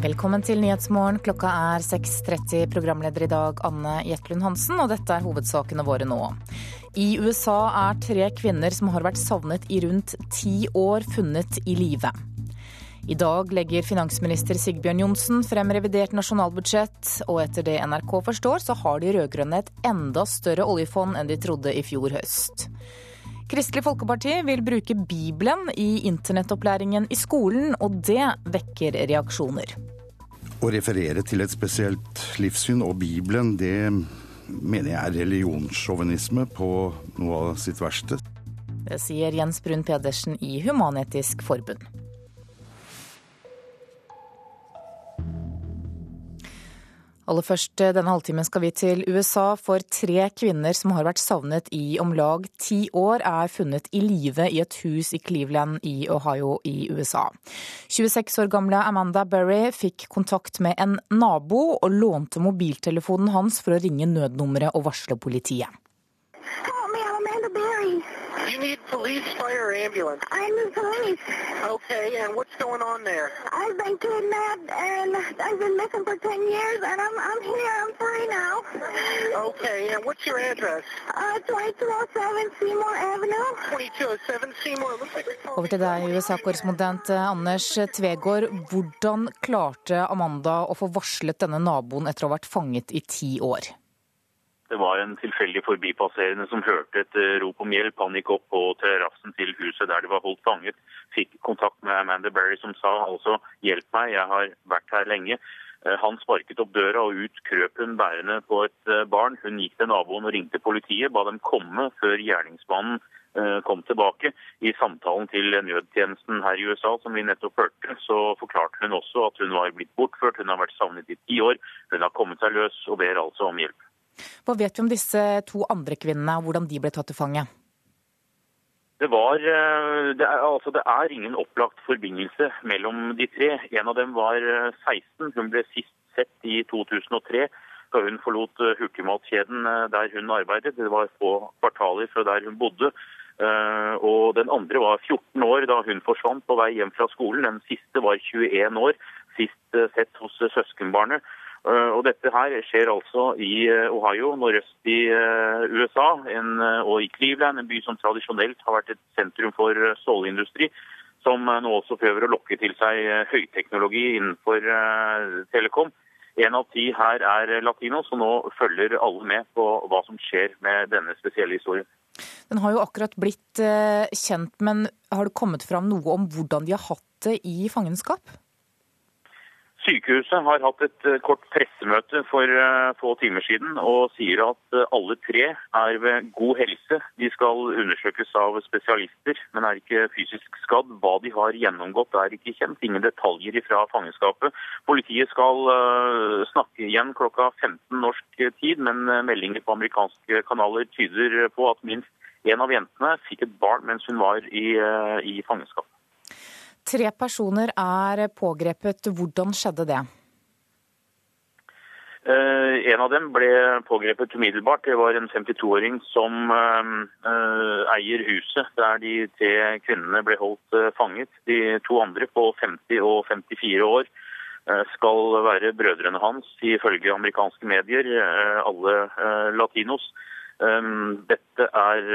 Velkommen til Nyhetsmorgen. Klokka er 6.30. Programleder i dag Anne Jetlund Hansen, og dette er hovedsakene våre nå. I USA er tre kvinner som har vært savnet i rundt ti år, funnet i live. I dag legger finansminister Sigbjørn Johnsen frem revidert nasjonalbudsjett, og etter det NRK forstår, så har de rød-grønne et enda større oljefond enn de trodde i fjor høst. Kristelig Folkeparti vil bruke Bibelen i internettopplæringen i skolen, og det vekker reaksjoner. Å referere til et spesielt livssyn og Bibelen, det mener jeg er religionssjåvinisme på noe av sitt verste. Det sier Jens Brun Pedersen i Human-Etisk Forbund. Aller først denne halvtimen skal vi til USA, for tre kvinner som har vært savnet i om lag ti år, er funnet i live i et hus i Cleveland i Ohio i USA. 26 år gamle Amanda Berry fikk kontakt med en nabo og lånte mobiltelefonen hans for å ringe nødnummeret og varsle politiet. Help me, Amanda Berry. You need police, fire, or ambulance. I'm the police. Okay, and what's going on there? I've been kidnapped and I've been missing for 10 years and I'm, I'm here, I'm free now. Okay, and what's your address? Uh, 2207 Seymour Avenue. 2207 Seymour. Looks Over til deg, USA-korrespondent Anders Tvegård. Hvordan klarte Amanda å få varslet denne naboen etter å ha vært fanget i ti år? Det var en tilfeldig forbipasserende som hørte et eh, rop om hjelp. Han gikk opp på terrassen til huset der de var holdt fanget. Fikk kontakt med Amanda Berry som sa altså 'hjelp meg, jeg har vært her lenge'. Eh, Han sparket opp døra, og ut krøp hun bærende på et eh, barn. Hun gikk til naboen og ringte politiet, ba dem komme før gjerningsmannen kom tilbake. I samtalen til nødtjenesten her i USA, som vi nettopp hørte, så forklarte hun også at hun var blitt bortført. Hun har vært savnet i ti år. Hun har kommet seg løs og ber altså om hjelp. Hva vet vi om disse to andre kvinnene, og hvordan de ble tatt til fange? Det, var, eh, det, er, altså, det er ingen opplagt forbindelse mellom de tre. En av dem var eh, 16. Hun ble sist sett i 2003 da hun forlot eh, hurtigmatkjeden eh, der hun arbeidet. Det var få kvartaler fra der hun bodde. Eh, Og den andre var 14 år da hun forsvant på vei hjem fra skolen. Den siste var 21 år, sist eh, sett hos eh, søskenbarnet. Eh, Og dette her skjer altså i eh, Ohio, nordøst i eh, USA, en, og i Cleveland, en by som tradisjonelt har vært et sentrum for stålindustri, som nå også prøver å lokke til seg høyteknologi innenfor telekom. En av ti her er latino, så nå følger alle med på hva som skjer med denne spesielle historien. Den har jo akkurat blitt kjent, men har det kommet fram noe om hvordan de har hatt det i fangenskap? Sykehuset har hatt et eh, kort pressemøte for eh, få timer siden og sier at eh, alle tre er ved god helse. De skal undersøkes av spesialister, men er ikke fysisk skadd. Hva de har gjennomgått er ikke kjent. Ingen detaljer fra fangenskapet. Politiet skal snakke igjen klokka 15 norsk tid, men meldinger på amerikanske kanaler tyder på at minst en av jentene fikk et barn mens hun var i, i fangenskap. Tre personer er pågrepet. Hvordan skjedde det? Eh, en av dem ble pågrepet umiddelbart. Det var en 52-åring som eh, eh, eier huset der de tre kvinnene ble holdt fanget. De to andre på 50 og 54 år skal være brødrene hans, ifølge amerikanske medier, alle latinos. Dette er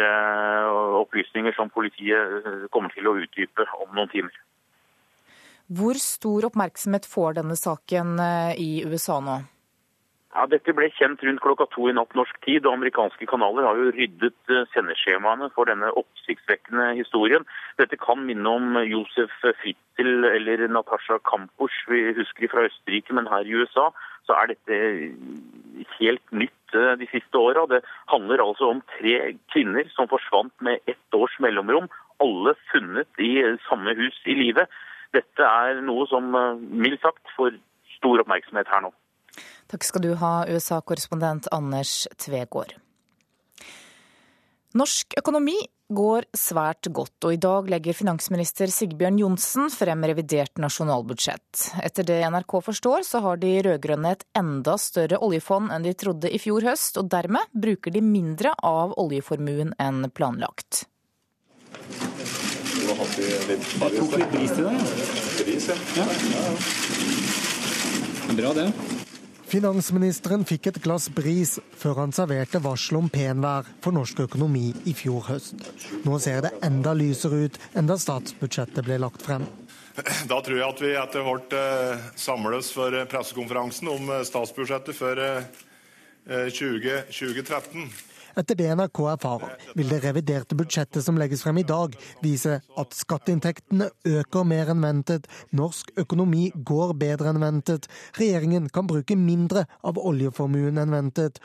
opplysninger som politiet kommer til å utdype om noen timer. Hvor stor oppmerksomhet får denne saken eh, i USA nå? Ja, Dette ble kjent rundt klokka to i natt norsk tid, og amerikanske kanaler har jo ryddet eh, sendeskjemaene for denne oppsiktsvekkende historien. Dette kan minne om Josef Fitzel eller Natasha Kampusch, vi husker fra Østerrike, men her i USA så er dette helt nytt eh, de siste åra. Det handler altså om tre kvinner som forsvant med ett års mellomrom, alle funnet i samme hus i live. Dette er noe som eh, mildt sagt får stor oppmerksomhet her nå. Takk skal du ha, USA-korrespondent Anders Tvegård. Norsk økonomi går svært godt, og i dag legger finansminister Sigbjørn Johnsen frem revidert nasjonalbudsjett. Etter det NRK forstår, så har de rød-grønne et enda større oljefond enn de trodde i fjor høst, og dermed bruker de mindre av oljeformuen enn planlagt. Vi tok litt bris i dag, ja. Bra, det. Finansministeren fikk et glass bris før han serverte varsel om penvær for norsk økonomi i fjor høst. Nå ser det enda lysere ut enn da statsbudsjettet ble lagt frem. Da tror jeg at vi etter hvert eh, samles for pressekonferansen om eh, statsbudsjettet for eh, 20, 2013. Etter det NRK erfarer, vil det reviderte budsjettet som legges frem i dag, vise at skatteinntektene øker mer enn ventet, norsk økonomi går bedre enn ventet, regjeringen kan bruke mindre av oljeformuen enn ventet,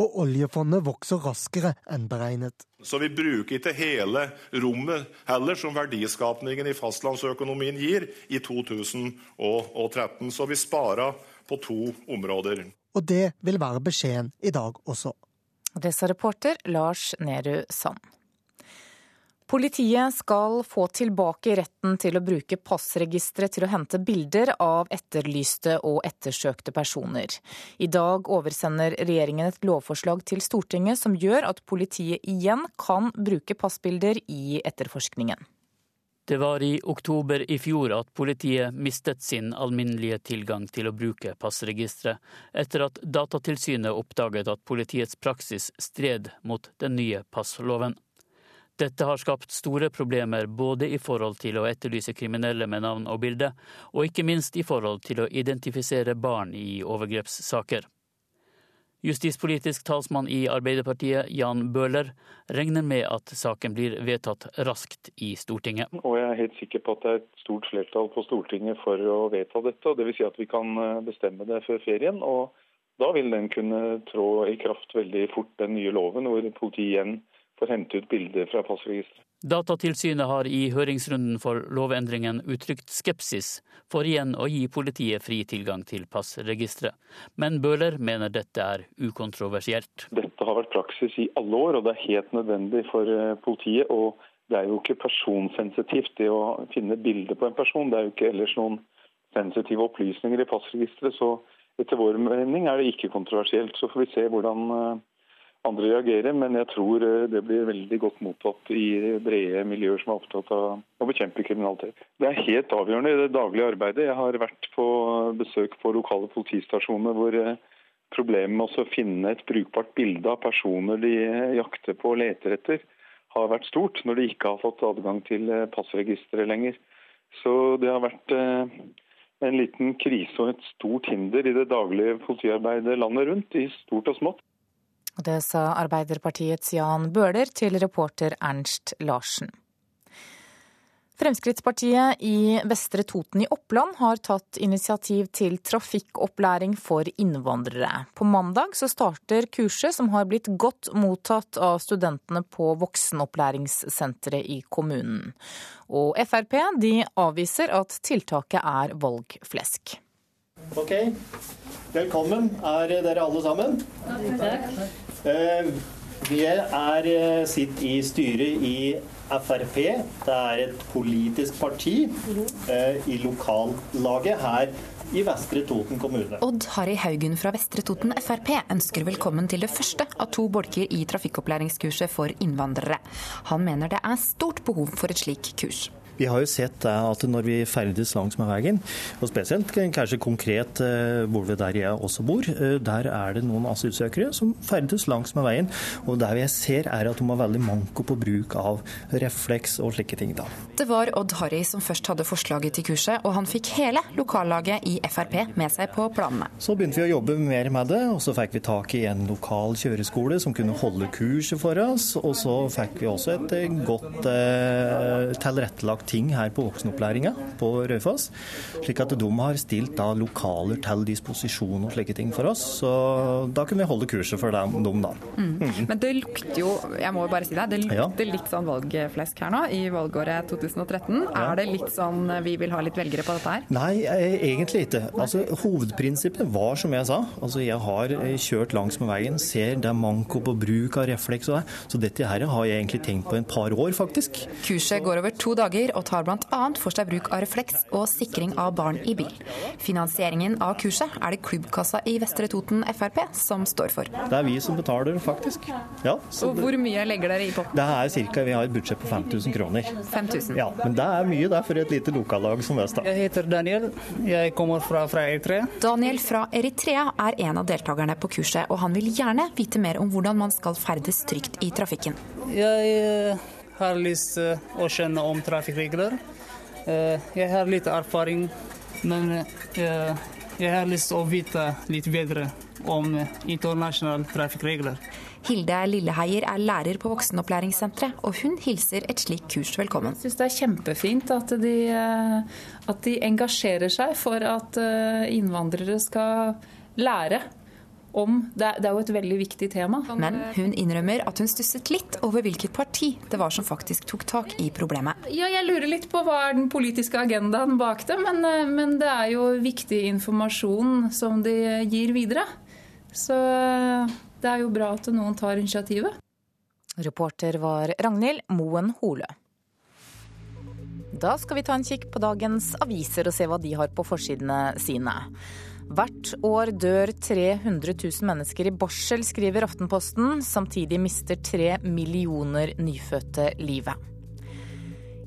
og oljefondet vokser raskere enn beregnet. Så vi bruker ikke hele rommet heller som verdiskapningen i fastlandsøkonomien gir i 2013. Så vi sparer på to områder. Og det vil være beskjeden i dag også. Det sa reporter Lars Nehru Sand. Politiet skal få tilbake retten til å bruke passregisteret til å hente bilder av etterlyste og ettersøkte personer. I dag oversender regjeringen et lovforslag til Stortinget som gjør at politiet igjen kan bruke passbilder i etterforskningen. Det var i oktober i fjor at politiet mistet sin alminnelige tilgang til å bruke passregisteret, etter at Datatilsynet oppdaget at politiets praksis stred mot den nye passloven. Dette har skapt store problemer både i forhold til å etterlyse kriminelle med navn og bilde, og ikke minst i forhold til å identifisere barn i overgrepssaker. Justispolitisk talsmann i Arbeiderpartiet, Jan Bøhler, regner med at saken blir vedtatt raskt i Stortinget. Og jeg er helt sikker på at det er et stort flertall på Stortinget for å vedta dette. og Dvs. Si at vi kan eh, bestemme det før ferien. og Da vil den kunne trå i kraft veldig fort, den nye loven, hvor politiet igjen får hente ut bilder fra passregisteret. Datatilsynet har i høringsrunden for lovendringen uttrykt skepsis for igjen å gi politiet fri tilgang til passregisteret. Men Bøhler mener dette er ukontroversielt. Dette har vært praksis i alle år, og det er helt nødvendig for eh, politiet. og det er jo ikke personsensitivt det å finne bilde på en person. Det er jo ikke ellers noen sensitive opplysninger i passregisteret. Så etter vår mening er det ikke kontroversielt. Så får vi se hvordan eh, andre reagerer, men jeg tror eh, det blir veldig godt mottatt i brede miljøer som er opptatt av å bekjempe kriminalitet. Det er helt avgjørende i det daglige arbeidet. Jeg har vært på besøk på lokale politistasjoner hvor eh, problemet med å finne et brukbart bilde av personer de jakter på og leter etter, har vært stort når de ikke har fått adgang til eh, passregisteret lenger. Så det har vært en liten krise og et stort hinder i det daglige politiarbeidet landet rundt, i stort og smått. Det sa Arbeiderpartiets Jan Bøhler til reporter Ernst Larsen. Fremskrittspartiet i Vestre Toten i Oppland har tatt initiativ til trafikkopplæring for innvandrere. På mandag så starter kurset, som har blitt godt mottatt av studentene på voksenopplæringssenteret i kommunen. Og Frp de avviser at tiltaket er valgflesk. Ok, velkommen er dere alle sammen. Takk. Eh, vi er, eh, sitter i styret i Frp. Det er et politisk parti eh, i lokallaget her i Vestre Toten kommune. Odd Harry Haugen fra Vestre Toten Frp ønsker velkommen til det første av to bolker i trafikkopplæringskurset for innvandrere. Han mener det er stort behov for et slik kurs. Vi har jo sett at når vi ferdes langs med veien, og spesielt kanskje konkret eh, hvor vi der jeg også bor, eh, der er det noen asylsøkere som ferdes langs med veien. Og det jeg ser er at de har veldig manko på bruk av refleks og slike ting. da. Det var Odd Harry som først hadde forslaget til kurset, og han fikk hele lokallaget i Frp med seg på planene. Så begynte vi å jobbe mer med det, og så fikk vi tak i en lokal kjøreskole som kunne holde kurset for oss. Og så fikk vi også et godt eh, tilrettelagt ting her på voksenopplæringa på Raufoss. Slik at de har stilt da lokaler til disposisjon og slike ting for oss. Så da kunne vi holde kurset for dem, dem da. Mm. Mm. Men det lukter jo, jeg må jo bare si det, det lukter ja. litt sånn valgflesk her nå i valgåret 2013. Ja. Er det litt sånn vi vil ha litt velgere på dette her? Nei, eh, egentlig ikke. Altså, hovedprinsippet var som jeg sa. Altså, jeg har eh, kjørt langs med veien, ser det er manko på bruk av refleks og det. Så dette her har jeg egentlig tenkt på en par år, faktisk. Kurset går over to dager og tar bl.a. for seg bruk av refleks og sikring av barn i bil. Finansieringen av kurset er det klubbkassa i Vestre Toten Frp som står for. Det er vi som betaler, faktisk. Ja, og hvor mye legger dere i potten? Det er cirka, Vi har et budsjett på 5000 kroner. 5000? Ja, Men det er mye der for et lite lokallag som Vesta. Jeg heter Daniel. Jeg kommer fra, fra Eritrea. Daniel fra Eritrea er en av deltakerne på kurset, og han vil gjerne vite mer om hvordan man skal ferdes trygt i trafikken. Jeg uh, har lyst til å skjønne om trafikkregler. Uh, jeg har litt erfaring, men jeg har lyst til å vite litt bedre om internasjonale trafikkregler. Hilde Lilleheier er lærer på voksenopplæringssenteret, og hun hilser et slikt kurs velkommen. Jeg syns det er kjempefint at de, at de engasjerer seg for at innvandrere skal lære om det er, det er, jo et veldig viktig tema. Men hun innrømmer at hun stusset litt over hvilket parti det var som faktisk tok tak i problemet. Ja, jeg lurer litt på hva er den politiske agendaen bak det, men, men det er jo viktig informasjon som de gir videre. Så det er jo bra at noen tar initiativet. Reporter var Ragnhild Moen Hole. Da skal vi ta en kikk på dagens aviser og se hva de har på forsidene sine. Hvert år dør 300 000 mennesker i barsel, skriver Aftenposten. Samtidig mister tre millioner nyfødte livet.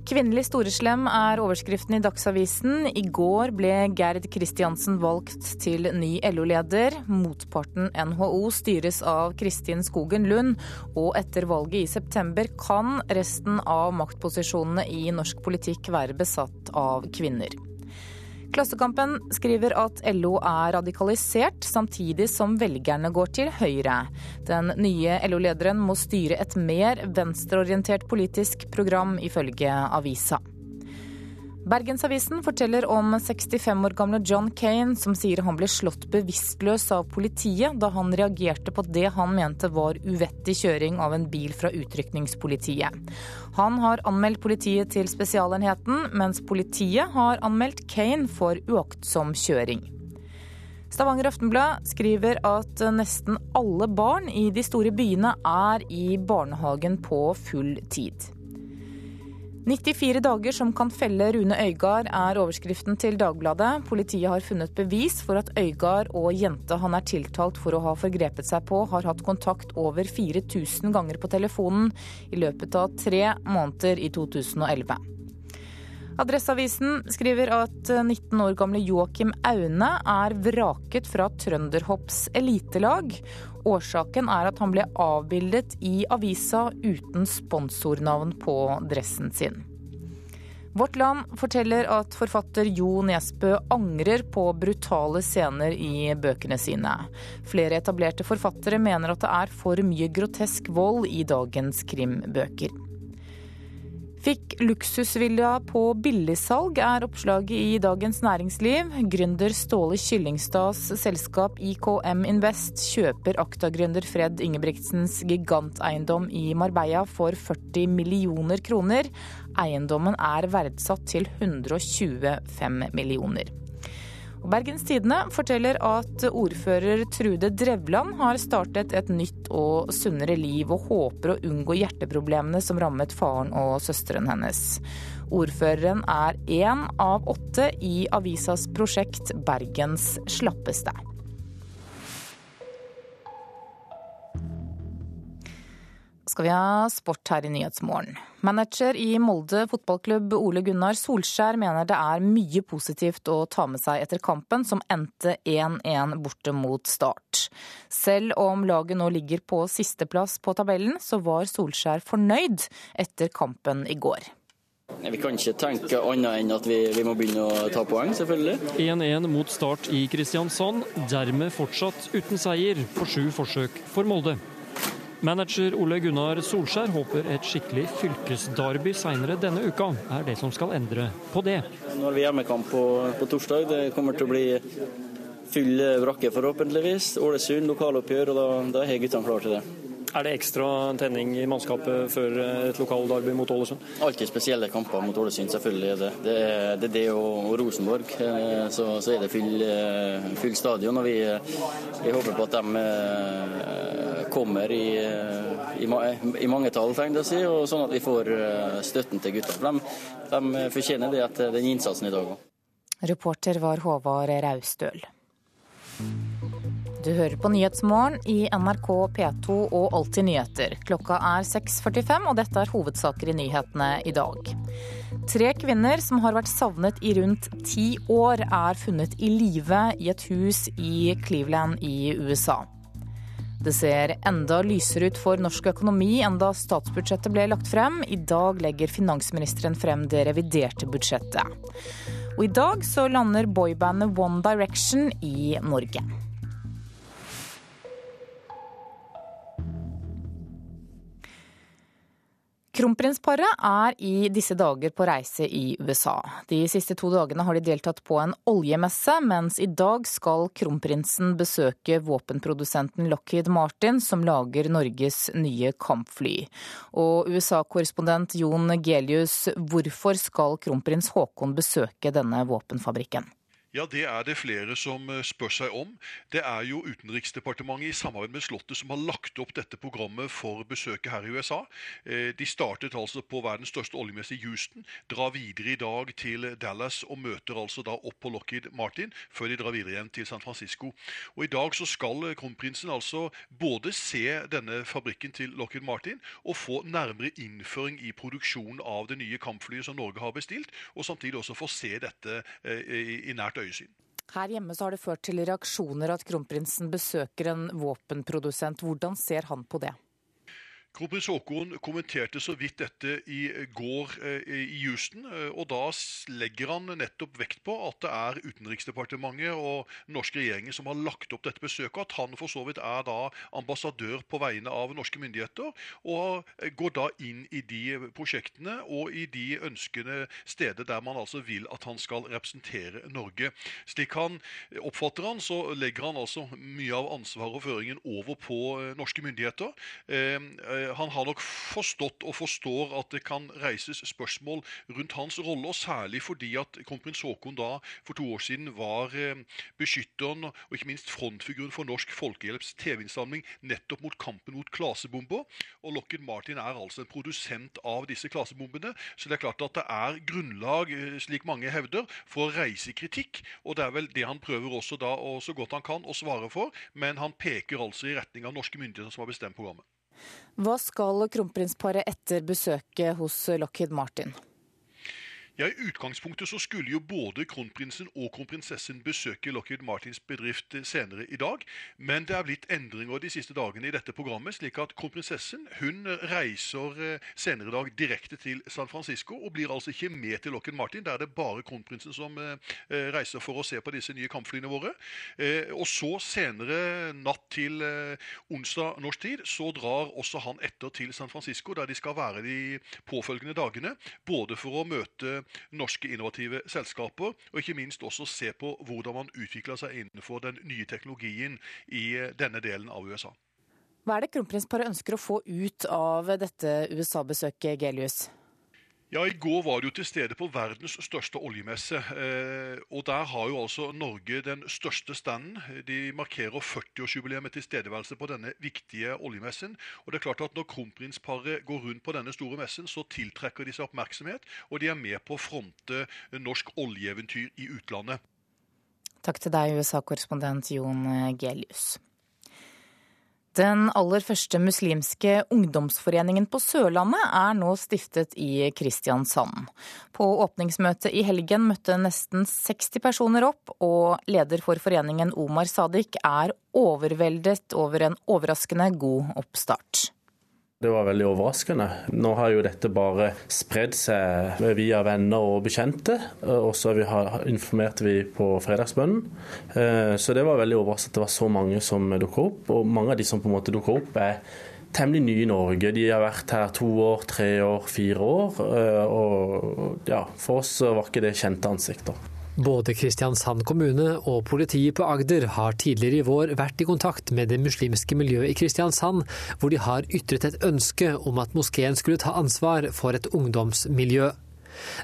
Kvinnelig storeslem er overskriften i Dagsavisen. I går ble Gerd Kristiansen valgt til ny LO-leder. Motparten NHO styres av Kristin Skogen Lund, og etter valget i september kan resten av maktposisjonene i norsk politikk være besatt av kvinner. Klassekampen skriver at LO er radikalisert, samtidig som velgerne går til høyre. Den nye LO-lederen må styre et mer venstreorientert politisk program, ifølge avisa. Bergensavisen forteller om 65 år gamle John Kane, som sier han ble slått bevisstløs av politiet da han reagerte på det han mente var uvettig kjøring av en bil fra utrykningspolitiet. Han har anmeldt politiet til Spesialenheten, mens politiet har anmeldt Kane for uaktsom kjøring. Stavanger Aftenblad skriver at nesten alle barn i de store byene er i barnehagen på full tid. 94 dager som kan felle Rune Øygard, er overskriften til Dagbladet. Politiet har funnet bevis for at Øygard og jenta han er tiltalt for å ha forgrepet seg på, har hatt kontakt over 4000 ganger på telefonen i løpet av tre måneder i 2011. Adresseavisen skriver at 19 år gamle Joakim Aune er vraket fra Trønderhopps elitelag. Årsaken er at han ble avbildet i avisa uten sponsornavn på dressen sin. Vårt Land forteller at forfatter Jo Nesbø angrer på brutale scener i bøkene sine. Flere etablerte forfattere mener at det er for mye grotesk vold i dagens krimbøker. Fikk luksusvilla på billigsalg, er oppslaget i Dagens Næringsliv. Gründer Ståle Kyllingstads selskap IKM Invest kjøper Akta-gründer Fred Ingebrigtsens giganteiendom i Marbella for 40 millioner kroner. Eiendommen er verdsatt til 125 millioner. Bergens Tidende forteller at ordfører Trude Drevland har startet et nytt og sunnere liv, og håper å unngå hjerteproblemene som rammet faren og søsteren hennes. Ordføreren er én av åtte i avisas prosjekt Bergens slappeste. Skal vi ha sport her i Nyhetsmorgen. Manager i Molde fotballklubb Ole Gunnar Solskjær mener det er mye positivt å ta med seg etter kampen som endte 1-1 borte mot Start. Selv om laget nå ligger på sisteplass på tabellen, så var Solskjær fornøyd etter kampen i går. Vi kan ikke tenke annet enn at vi, vi må begynne å ta poeng, selvfølgelig. 1-1 mot Start i Kristiansand, dermed fortsatt uten seier på sju forsøk for Molde. Manager Ole Gunnar Solskjær håper et skikkelig fylkesdarby senere denne uka er det som skal endre på det. Nå har vi hjemmekamp på, på torsdag. Det kommer til å bli full brakke, forhåpentligvis. Ålesund lokaloppgjør, og da, da er guttene klare til det. Er det ekstra tenning i mannskapet før et lokalderby mot Ålesund? Alltid spesielle kamper mot Ålesund, selvfølgelig er det. Det er det, er det og, Rosenborg. Eh, så, så, er det full, eh, full stadion. og vi, vi, håper på at de eh, kommer i, i, i mange tall, si, og sånn at vi får støtten til gutta. For de, de fortjener det etter den innsatsen i dag òg. Reporter var Håvard Raustøl. Du hører på Nyhetsmorgen i NRK P2 og Alltid nyheter. Klokka er 6.45, og dette er hovedsaker i nyhetene i dag. Tre kvinner som har vært savnet i rundt ti år, er funnet i live i et hus i Cleveland i USA. Det ser enda lysere ut for norsk økonomi enn da statsbudsjettet ble lagt frem. I dag legger finansministeren frem det reviderte budsjettet. Og i dag så lander boybandet One Direction i Norge. Kronprinsparet er i disse dager på reise i USA. De siste to dagene har de deltatt på en oljemesse, mens i dag skal kronprinsen besøke våpenprodusenten Lockheed Martin, som lager Norges nye kampfly. Og USA-korrespondent Jon Gelius, hvorfor skal kronprins Haakon besøke denne våpenfabrikken? Ja, Det er det flere som eh, spør seg om. Det er jo Utenriksdepartementet i samarbeid med Slottet som har lagt opp dette programmet for besøket her i USA. Eh, de startet altså på verdens største oljemesse i Houston, drar videre i dag til Dallas og møter altså da opp på Lockheed Martin før de drar videre igjen til San Francisco. Og I dag så skal eh, kronprinsen altså både se denne fabrikken til Lockheed Martin og få nærmere innføring i produksjonen av det nye kampflyet som Norge har bestilt, og samtidig også få se dette i nært øye øyesyn. Her hjemme så har det ført til reaksjoner at kronprinsen besøker en våpenprodusent. Hvordan ser han på det? Kronprins Haakon kommenterte så vidt dette i går eh, i Houston. Eh, og Da legger han nettopp vekt på at det er Utenriksdepartementet og norske regjeringen som har lagt opp dette besøket. At han for så vidt er da ambassadør på vegne av norske myndigheter. Og går da inn i de prosjektene og i de ønskende steder der man altså vil at han skal representere Norge. Slik han oppfatter han, så legger han altså mye av ansvaret og føringen over på eh, norske myndigheter. Eh, han har nok forstått og forstår at det kan reises spørsmål rundt hans rolle, og særlig fordi at kronprins Haakon da for to år siden var eh, beskytteren og ikke minst frontfiguren for Norsk Folkehjelps TV-innsamling nettopp mot kampen mot klasebomber. Og Lockheed Martin er altså en produsent av disse klasebombene, så det er klart at det er grunnlag, eh, slik mange hevder, for å reise kritikk. Og det er vel det han prøver også da, og så godt han kan, å svare for, men han peker altså i retning av norske myndigheter som har bestemt programmet. Hva skal kronprinsparet etter besøket hos Lockheed Martin? Ja, I utgangspunktet så skulle jo både kronprinsen og kronprinsessen besøke Lockheed Martins bedrift senere i dag, men det er blitt endringer de siste dagene i dette programmet, slik at kronprinsessen hun reiser eh, senere i dag direkte til San Francisco og blir altså ikke med til Lockheed Martin. Der er det bare kronprinsen som eh, eh, reiser for å se på disse nye kampflyene våre. Og så senere natt til onsdag norsk tid så drar også han etter til San Francisco, der de skal være de påfølgende dagene, både for å møte norske innovative selskaper, og ikke minst også se på hvordan man utvikler seg innenfor den nye teknologien i denne delen av USA. Hva er det kronprinsparet ønsker å få ut av dette USA-besøket, Gelius? Ja, I går var du til stede på verdens største oljemesse. Eh, og Der har jo altså Norge den største standen. De markerer 40-årsjubileet med tilstedeværelse på denne viktige oljemessen. Og det er klart at Når kronprinsparet går rundt på denne store messen, så tiltrekker de seg oppmerksomhet. Og de er med på å fronte norsk oljeeventyr i utlandet. Takk til deg, USA-korrespondent Jon Gelius. Den aller første muslimske ungdomsforeningen på Sørlandet er nå stiftet i Kristiansand. På åpningsmøtet i helgen møtte nesten 60 personer opp, og leder for foreningen Omar Sadiq er overveldet over en overraskende god oppstart. Det var veldig overraskende. Nå har jo dette bare spredd seg via venner og bekjente. Og så informerte vi på fredagsbønnen. Eh, så det var veldig overraskende at det var så mange som dukka opp. Og mange av de som på en måte dukker opp, er temmelig nye i Norge. De har vært her to år, tre år, fire år. Eh, og ja, for oss var ikke det kjente ansikter. Både Kristiansand kommune og politiet på Agder har tidligere i vår vært i kontakt med det muslimske miljøet i Kristiansand, hvor de har ytret et ønske om at moskeen skulle ta ansvar for et ungdomsmiljø.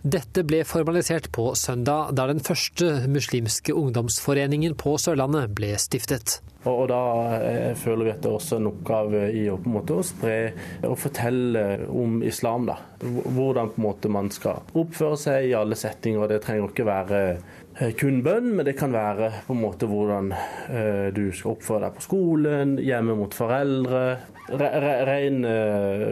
Dette ble formalisert på søndag, da den første muslimske ungdomsforeningen på Sørlandet ble stiftet. Og, da eh, føler vi at det er også en oppgave i å, på en måte, å spre og fortelle om islam. da. Hvordan på en måte man skal oppføre seg i alle settinger. Det trenger ikke være eh, kun bønn, men det kan være på en måte hvordan eh, du skal oppføre deg på skolen, hjemme mot foreldre. Re, re, ren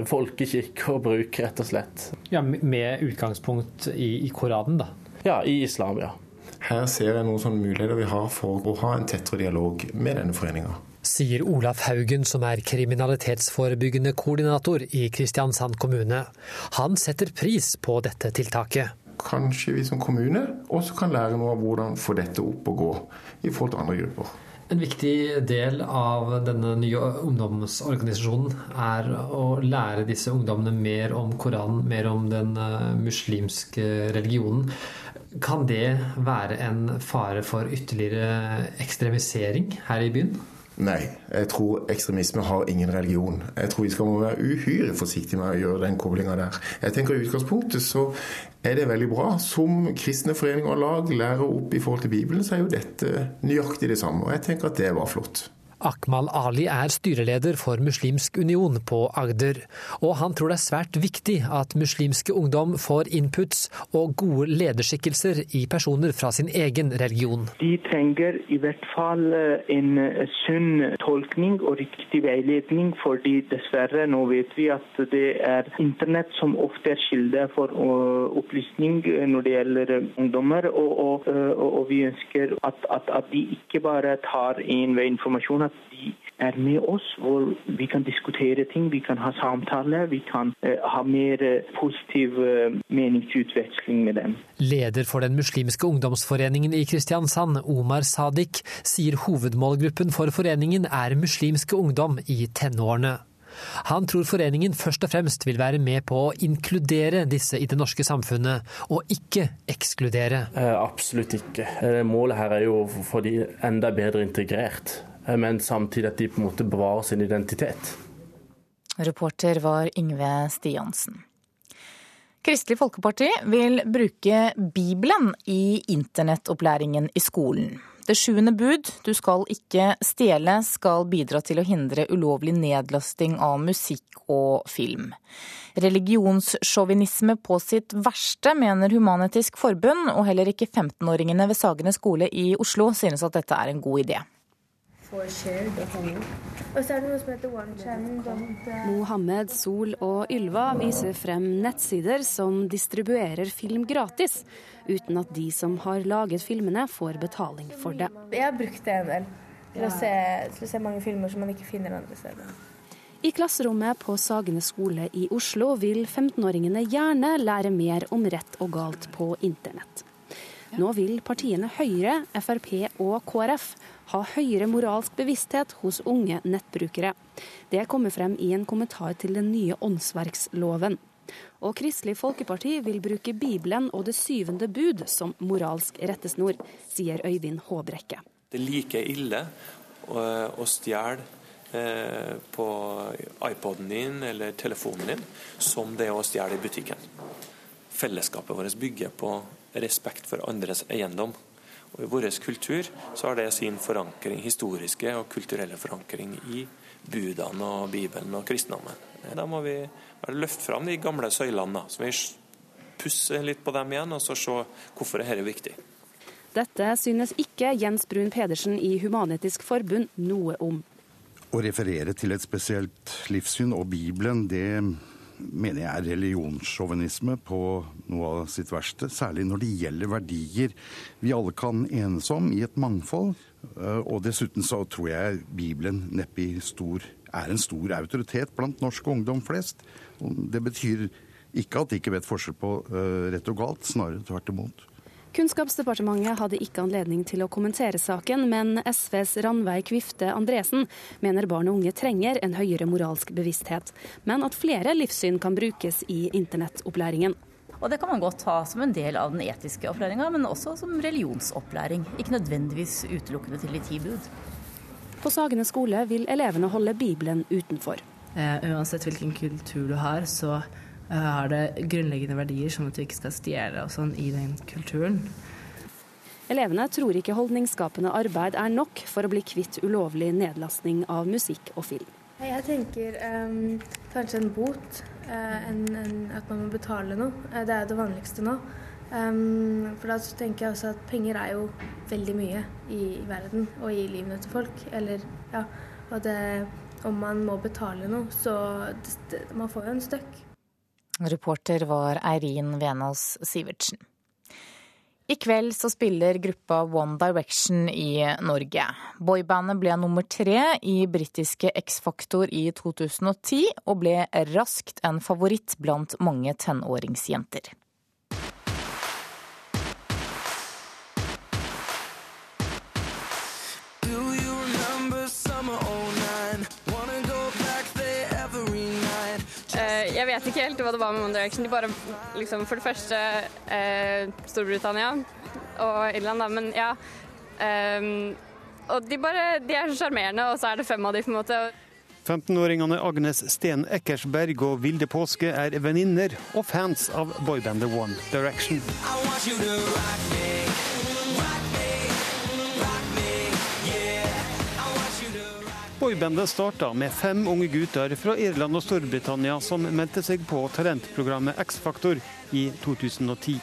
folkekikk og bruk, rett og slett. Ja, Med utgangspunkt i, i Koranen, da? Ja, i islam, ja. Her ser jeg noen sånne muligheter vi har for å ha en tettere dialog med denne foreninga. Sier Olaf Haugen, som er kriminalitetsforebyggende koordinator i Kristiansand kommune. Han setter pris på dette tiltaket. Kanskje vi som kommune også kan lære noe av hvordan få dette opp og gå i forhold til andre grupper. En viktig del av denne nye ungdomsorganisasjonen er å lære disse ungdommene mer om Koranen, mer om den eh, muslimske religionen. Kan det være en fare for ytterligere ekstremisering her i byen? Nei, jeg tror ekstremisme har ingen religion. Jeg tror vi skal være uhyre forsiktige med å gjøre den koblinga der. Jeg tenker I utgangspunktet så er det veldig bra. Som kristne foreninger og lag lærer opp i forhold til Bibelen, så er jo dette nøyaktig det samme. Og jeg tenker at det var flott. Akmal Ali er styreleder for Muslimsk union på Agder, og han tror det er svært viktig at muslimske ungdom får inputs og gode lederskikkelser i personer fra sin egen religion. De trenger i hvert fall eh, en eh, sunn tolkning og riktig veiledning, fordi dessverre nå vet vi at det er internett som ofte er kilde for eh, opplysning når det gjelder ungdommer, og, og, og vi ønsker at, at, at de ikke bare tar inn ved informasjon at de er med oss, hvor vi kan diskutere ting, vi kan ha samtaler, vi kan eh, ha mer uh, positiv eh, meningsutveksling med dem. Leder for den muslimske ungdomsforeningen i Kristiansand, Omar Sadik, sier hovedmålgruppen for foreningen er muslimske ungdom i tenårene. Han tror foreningen først og fremst vil være med på å inkludere disse i det norske samfunnet, og ikke ekskludere. absolutt ikke. Målet her er jo å få de enda bedre integrert. Eh, men samtidig at de på en måte bevarer sin identitet. Reporter var Yngve Stiansen. Kristelig Folkeparti vil bruke Bibelen i internettopplæringen i skolen. Det sjuende bud, du skal ikke stjele, skal bidra til å hindre ulovlig nedlasting av musikk og film. Religionssjåvinisme på sitt verste, mener Human-Etisk Forbund, og heller ikke 15-åringene ved Sagene skole i Oslo synes at dette er en god idé. Mohammed, Sol og Ylva viser frem nettsider som distribuerer film gratis, uten at de som har laget filmene, får betaling for det. Jeg har brukt det en del til å se, til å se mange filmer som man ikke finner andre steder. I klasserommet på Sagene skole i Oslo vil 15-åringene gjerne lære mer om rett og galt på internett. Nå vil partiene Høyre, Frp og KrF ha høyere moralsk bevissthet hos unge nettbrukere. Det kommer frem i en kommentar til den nye åndsverksloven. Og Kristelig Folkeparti vil bruke Bibelen og det syvende bud som moralsk rettesnor, sier Øyvind Håbrekke. Det er like ille å stjele eh, på iPoden din eller telefonen din som det å stjele i butikken. Fellesskapet vårt bygger på respekt for andres eiendom. Og I vår kultur så har det sin forankring, historiske og kulturelle forankring i budene og Bibelen og kristendommen. Da må vi bare løfte fram de gamle søylene, så vi pusser litt på dem igjen og så se hvorfor dette er viktig. Dette synes ikke Jens Brun Pedersen i Human-Etisk Forbund noe om. Å referere til et spesielt livssyn og Bibelen, det mener jeg er religionssjåvinisme på noe av sitt verste. Særlig når det gjelder verdier vi alle kan enes om i et mangfold. Eh, og dessuten så tror jeg Bibelen neppe er en stor autoritet blant norsk ungdom flest. Det betyr ikke at de ikke vet forskjell på eh, rett og galt, snarere tvert imot. Kunnskapsdepartementet hadde ikke anledning til å kommentere saken, men SVs Ranveig Kvifte Andresen mener barn og unge trenger en høyere moralsk bevissthet, men at flere livssyn kan brukes i internettopplæringen. Og det kan man godt ha som en del av den etiske opplæringa, men også som religionsopplæring. Ikke nødvendigvis utelukkende til de ti bud. På Sagene skole vil elevene holde Bibelen utenfor. Eh, uansett hvilken kultur du har, så har det grunnleggende verdier, sånn at du ikke skal stjele og sånn i den kulturen. Elevene tror ikke holdningsskapende arbeid er nok for å bli kvitt ulovlig nedlastning av musikk og film. Jeg tenker um, kanskje en bot, uh, en, en, at man må betale noe. Uh, det er det vanligste nå. Um, for da tenker jeg også at penger er jo veldig mye i, i verden og i livene til folk. Eller, ja, og det, om man må betale noe, så det, det, man får jo en støkk. Reporter var Eirin Venås Sivertsen. I kveld så spiller gruppa One Direction i Norge. Boybandet ble nummer tre i britiske X-Faktor i 2010, og ble raskt en favoritt blant mange tenåringsjenter. Helt hva det var med One Direction. De bare, liksom, For det første eh, Storbritannia og Irland, da, men ja. Um, og de bare De er så sjarmerende, og så er det fem av de på en måte. 15-åringene Agnes Sten Eckersberg og Vilde Påske er venninner og fans av boybandet One Direction. I want you to rock me. Boybandet starta med fem unge gutter fra Irland og Storbritannia som meldte seg på talentprogrammet X-Faktor i 2010.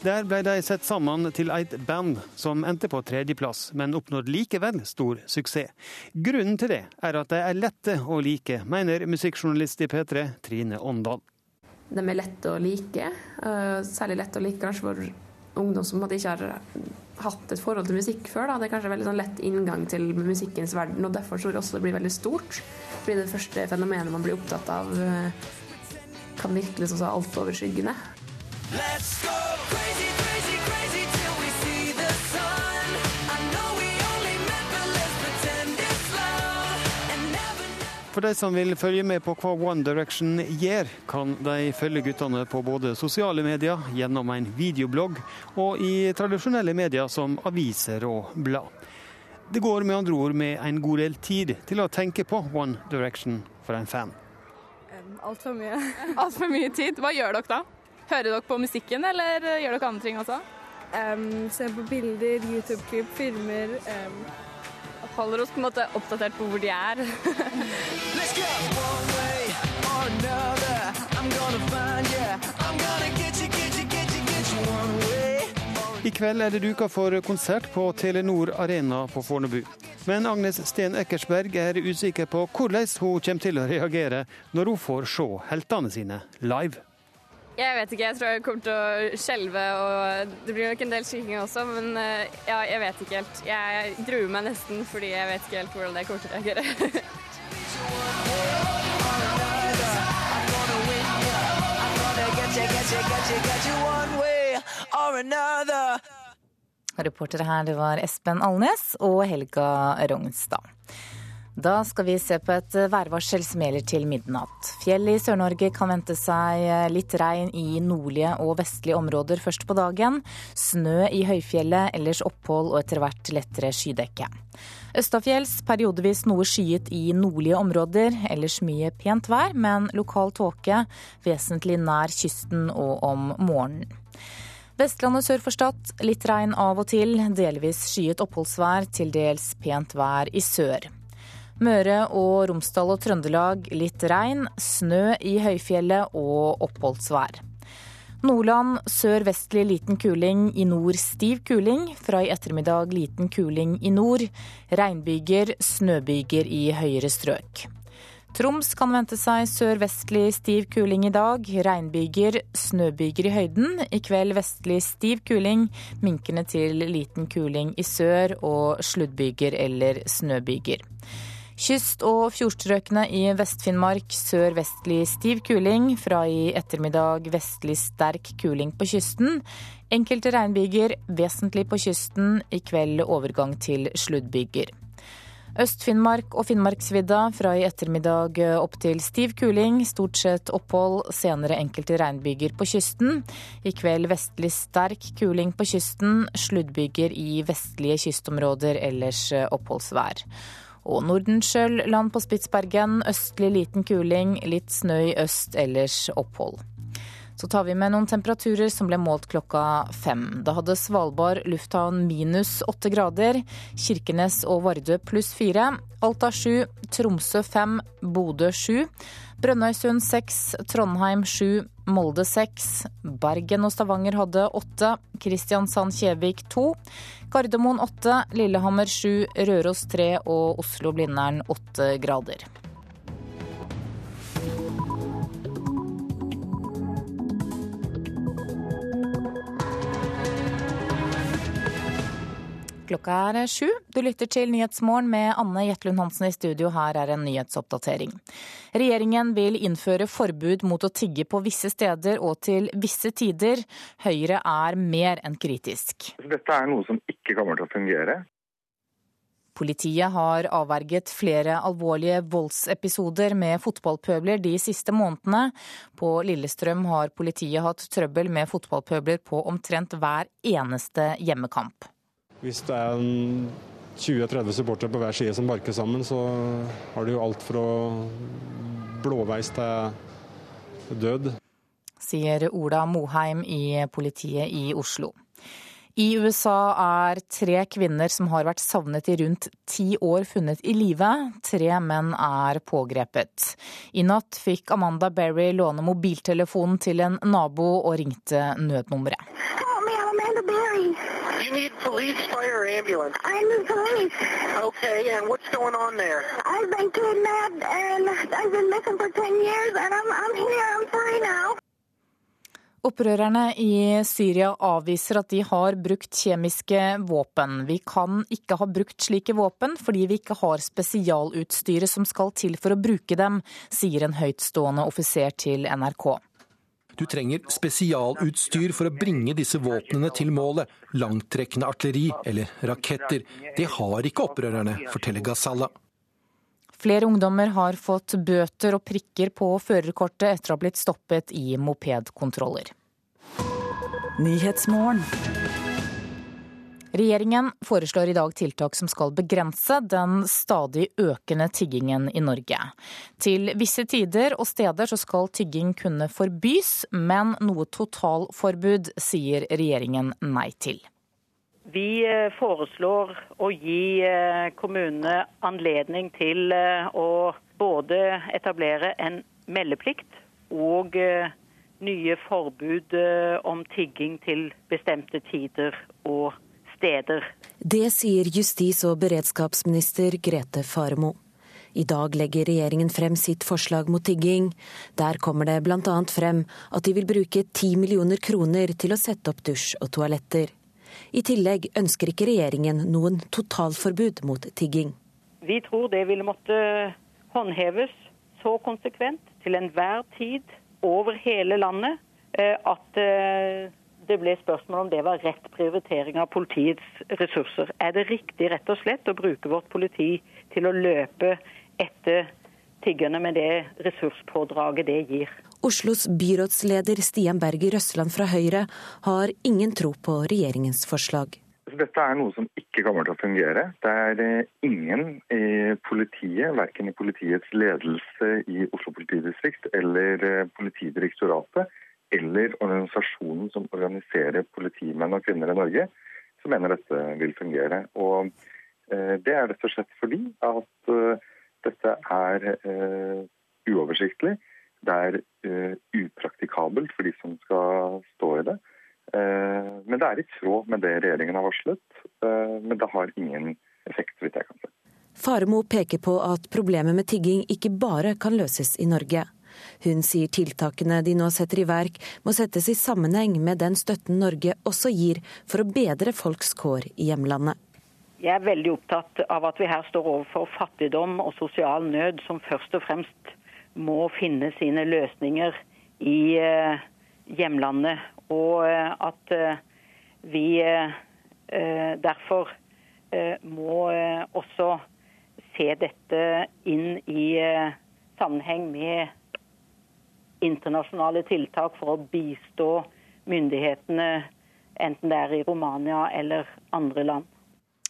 Der ble de sett sammen til et band som endte på tredjeplass, men oppnådde likevel stor suksess. Grunnen til det er at de er lette å like, mener musikkjournalist i P3 Trine Åndal. De er lette å like, eh, særlig lett å like kanskje for ungdom som ikke har hatt et forhold til musikk før. Da. Det er kanskje veldig sånn lett inngang til musikkens verden, og derfor tror jeg også det blir veldig stort. Fordi det første fenomenet man blir opptatt av, eh, kan virkelig så altoverskyggende. Let's go For de som vil følge med på hva One Direction gjør, kan de følge guttene på både sosiale medier, gjennom en videoblogg og i tradisjonelle medier som aviser og blad. Det går med andre ord med en god del tid til å tenke på One Direction for en fan. Altfor mye. Altfor mye tid. Hva gjør dere da? Hører dere på musikken, eller gjør dere andre ting også? Um, ser på bilder, YouTube-klipp, filmer. Um. Holder oss på en måte oppdatert på hvor de er. I kveld er det duka for konsert på Telenor Arena på Fornebu. Men Agnes Sten Eckersberg er usikker på hvordan hun kommer til å reagere når hun får se heltene sine live. Jeg vet ikke, jeg tror jeg kommer til å skjelve, og det blir nok en del skriking også, men eh, ja, jeg vet ikke helt. Jeg gruer meg nesten, fordi jeg vet ikke helt hvordan det kommer til å reagere. Reportere her det var Espen Alnes og Helga Rognstad. Da skal vi se på et værvarsel som gjelder til midnatt. Fjell i Sør-Norge kan vente seg litt regn i nordlige og vestlige områder først på dagen. Snø i høyfjellet, ellers opphold og etter hvert lettere skydekke. Østafjells periodevis noe skyet i nordlige områder, ellers mye pent vær, men lokal tåke vesentlig nær kysten og om morgenen. Vestlandet sør for Stad litt regn av og til, delvis skyet oppholdsvær, til dels pent vær i sør. Møre og Romsdal og Trøndelag litt regn, snø i høyfjellet og oppholdsvær. Nordland sør-vestlig liten kuling, i nord stiv kuling. Fra i ettermiddag liten kuling i nord. Regnbyger, snøbyger i høyere strøk. Troms kan vente seg sørvestlig stiv kuling i dag. Regnbyger, snøbyger i høyden. I kveld vestlig stiv kuling, minkende til liten kuling i sør og sluddbyger eller snøbyger. Kyst- og fjordstrøkene i Vest-Finnmark sør-vestlig stiv kuling. Fra i ettermiddag vestlig sterk kuling på kysten. Enkelte regnbyger vesentlig på kysten. I kveld overgang til sluddbyger. Øst-Finnmark og Finnmarksvidda fra i ettermiddag opp til stiv kuling. Stort sett opphold, senere enkelte regnbyger på kysten. I kveld vestlig sterk kuling på kysten, sluddbyger i vestlige kystområder, ellers oppholdsvær. Og Nordenskjøl, land på Spitsbergen, østlig liten kuling, litt snø i øst, ellers opphold. Så tar vi med noen temperaturer som ble målt klokka fem. Da hadde Svalbard lufthavn minus åtte grader. Kirkenes og Vardø pluss fire. Alta sju. Tromsø fem. Bodø sju. Brønnøysund seks. Trondheim sju. Molde seks. Bergen og Stavanger hadde åtte. Kristiansand-Kjevik to. Gardermoen åtte. Lillehammer sju. Røros tre og Oslo-Blindern åtte grader. Klokka er sju. Du lytter til Nyhetsmorgen med Anne Jetlund Hansen i studio. Her er en nyhetsoppdatering. Regjeringen vil innføre forbud mot å tigge på visse steder og til visse tider. Høyre er mer enn kritisk. Dette er noe som ikke kommer til å fungere. Politiet har avverget flere alvorlige voldsepisoder med fotballpøbler de siste månedene. På Lillestrøm har politiet hatt trøbbel med fotballpøbler på omtrent hver eneste hjemmekamp. Hvis det er 20-30 supportere på hver side som barker sammen, så har du jo alt fra blåveis til død. Sier Ola Moheim i politiet i Oslo. I USA er tre kvinner som har vært savnet i rundt ti år, funnet i live. Tre menn er pågrepet. I natt fikk Amanda Berry låne mobiltelefonen til en nabo og ringte nødnummeret. You need police, fire, or ambulance? I'm the police. Okay, and what's going on there? I've been kidnapped and I've been missing for 10 years and I'm, I'm here, I'm free now. Opprørerne i Syria avviser at de har brukt kjemiske våpen. Vi kan ikke ha brukt slike våpen fordi vi ikke har spesialutstyret som skal til for å bruke dem, sier en høytstående offiser til NRK. Du trenger spesialutstyr for å bringe disse våpnene til målet. Langtrekkende artilleri eller raketter. Det har ikke opprørerne, forteller Gazalla. Flere ungdommer har fått bøter og prikker på førerkortet etter å ha blitt stoppet i mopedkontroller. Regjeringen foreslår i dag tiltak som skal begrense den stadig økende tiggingen i Norge. Til visse tider og steder så skal tigging kunne forbys, men noe totalforbud sier regjeringen nei til. Vi eh, foreslår å gi eh, kommunene anledning til eh, å både etablere en meldeplikt og nye forbud om tigging til bestemte tider og steder. Det sier justis- og beredskapsminister Grete Faremo. I dag legger regjeringen frem sitt forslag mot tigging. Der kommer det bl.a. frem at de vil bruke ti millioner kroner til å sette opp dusj og toaletter. I tillegg ønsker ikke regjeringen noen totalforbud mot tigging. Vi tror det ville måtte håndheves så konsekvent til enhver tid over hele landet eh, at eh, det ble spørsmål om det var rett prioritering av politiets ressurser. Er det riktig rett og slett å bruke vårt politi til å løpe etter tiggerne med det ressurspådraget det gir? Oslos byrådsleder Stian Berger Røsland fra Høyre har ingen tro på regjeringens forslag. Dette er noe som ikke kommer til å fungere. Det er eh, ingen i politiet, verken i politiets ledelse i Oslo politidistrikt eller eh, Politidirektoratet, eller organisasjonen som organiserer politimenn og -kvinner i Norge, som mener dette vil fungere. Og eh, Det er rett og slett fordi at dette er uoversiktlig. Det er upraktikabelt for de som skal stå i det. Eh, men det er i tråd med det regjeringen har varslet. Eh, men det har ingen effekt, så vidt jeg kan se. Faremo peker på at problemet med tigging ikke bare kan løses i Norge. Hun sier tiltakene de nå setter i verk må settes i sammenheng med den støtten Norge også gir for å bedre folks kår i hjemlandet. Jeg er veldig opptatt av at vi her står overfor fattigdom og sosial nød som først og fremst må finne sine løsninger i eh, hjemlandet. Og eh, at eh, vi derfor må også se dette inn i sammenheng med internasjonale tiltak for å bistå myndighetene, enten det er i Romania eller andre land.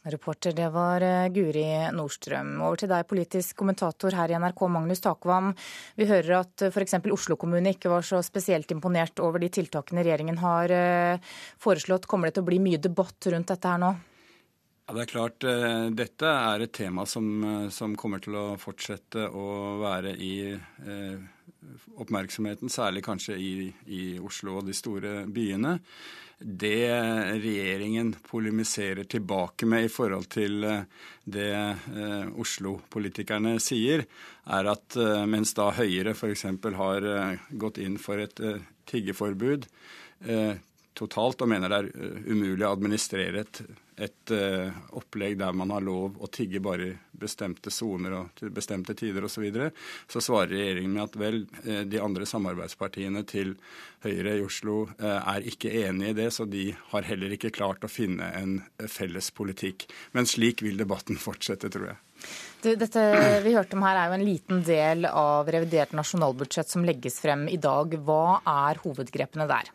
Reporter, det var eh, Guri Nordstrøm. Over til deg, politisk kommentator her i NRK, Magnus Takvam. Vi hører at eh, f.eks. Oslo kommune ikke var så spesielt imponert over de tiltakene regjeringen har eh, foreslått. Kommer det til å bli mye debatt rundt dette her nå? Ja, det er klart, Dette er et tema som, som kommer til å fortsette å være i eh, oppmerksomheten, særlig kanskje i, i Oslo og de store byene. Det regjeringen polemiserer tilbake med i forhold til eh, det eh, Oslo-politikerne sier, er at eh, mens da Høyre f.eks. har gått inn for et tiggeforbud totalt og mener det er umulig å administrere et et uh, opplegg der man har lov å tigge bare i bestemte soner og til bestemte tider osv., så, videre, så svarer regjeringen med at vel, uh, de andre samarbeidspartiene til Høyre i Oslo uh, er ikke enig i det, så de har heller ikke klart å finne en felles politikk. Men slik vil debatten fortsette, tror jeg. Du, dette vi hørte om her er jo en liten del av revidert nasjonalbudsjett som legges frem i dag. Hva er hovedgrepene der?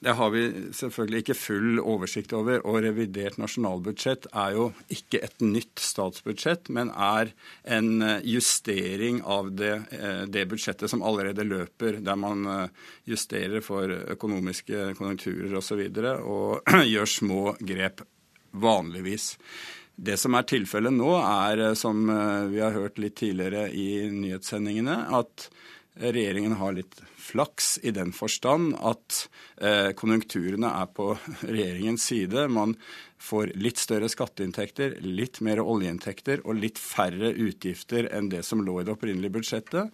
Det har vi selvfølgelig ikke full oversikt over. Og revidert nasjonalbudsjett er jo ikke et nytt statsbudsjett, men er en eh, justering av det, eh, det budsjettet som allerede løper, der man eh, justerer for økonomiske konjunkturer osv. Og, så og gjør små grep vanligvis. Det som er tilfellet nå, er, som vi har hørt litt tidligere i nyhetssendingene, at regjeringen har litt flaks i den forstand at eh, konjunkturene er på regjeringens side. Man får litt større skatteinntekter, litt mer oljeinntekter og litt færre utgifter enn det som lå i det opprinnelige budsjettet.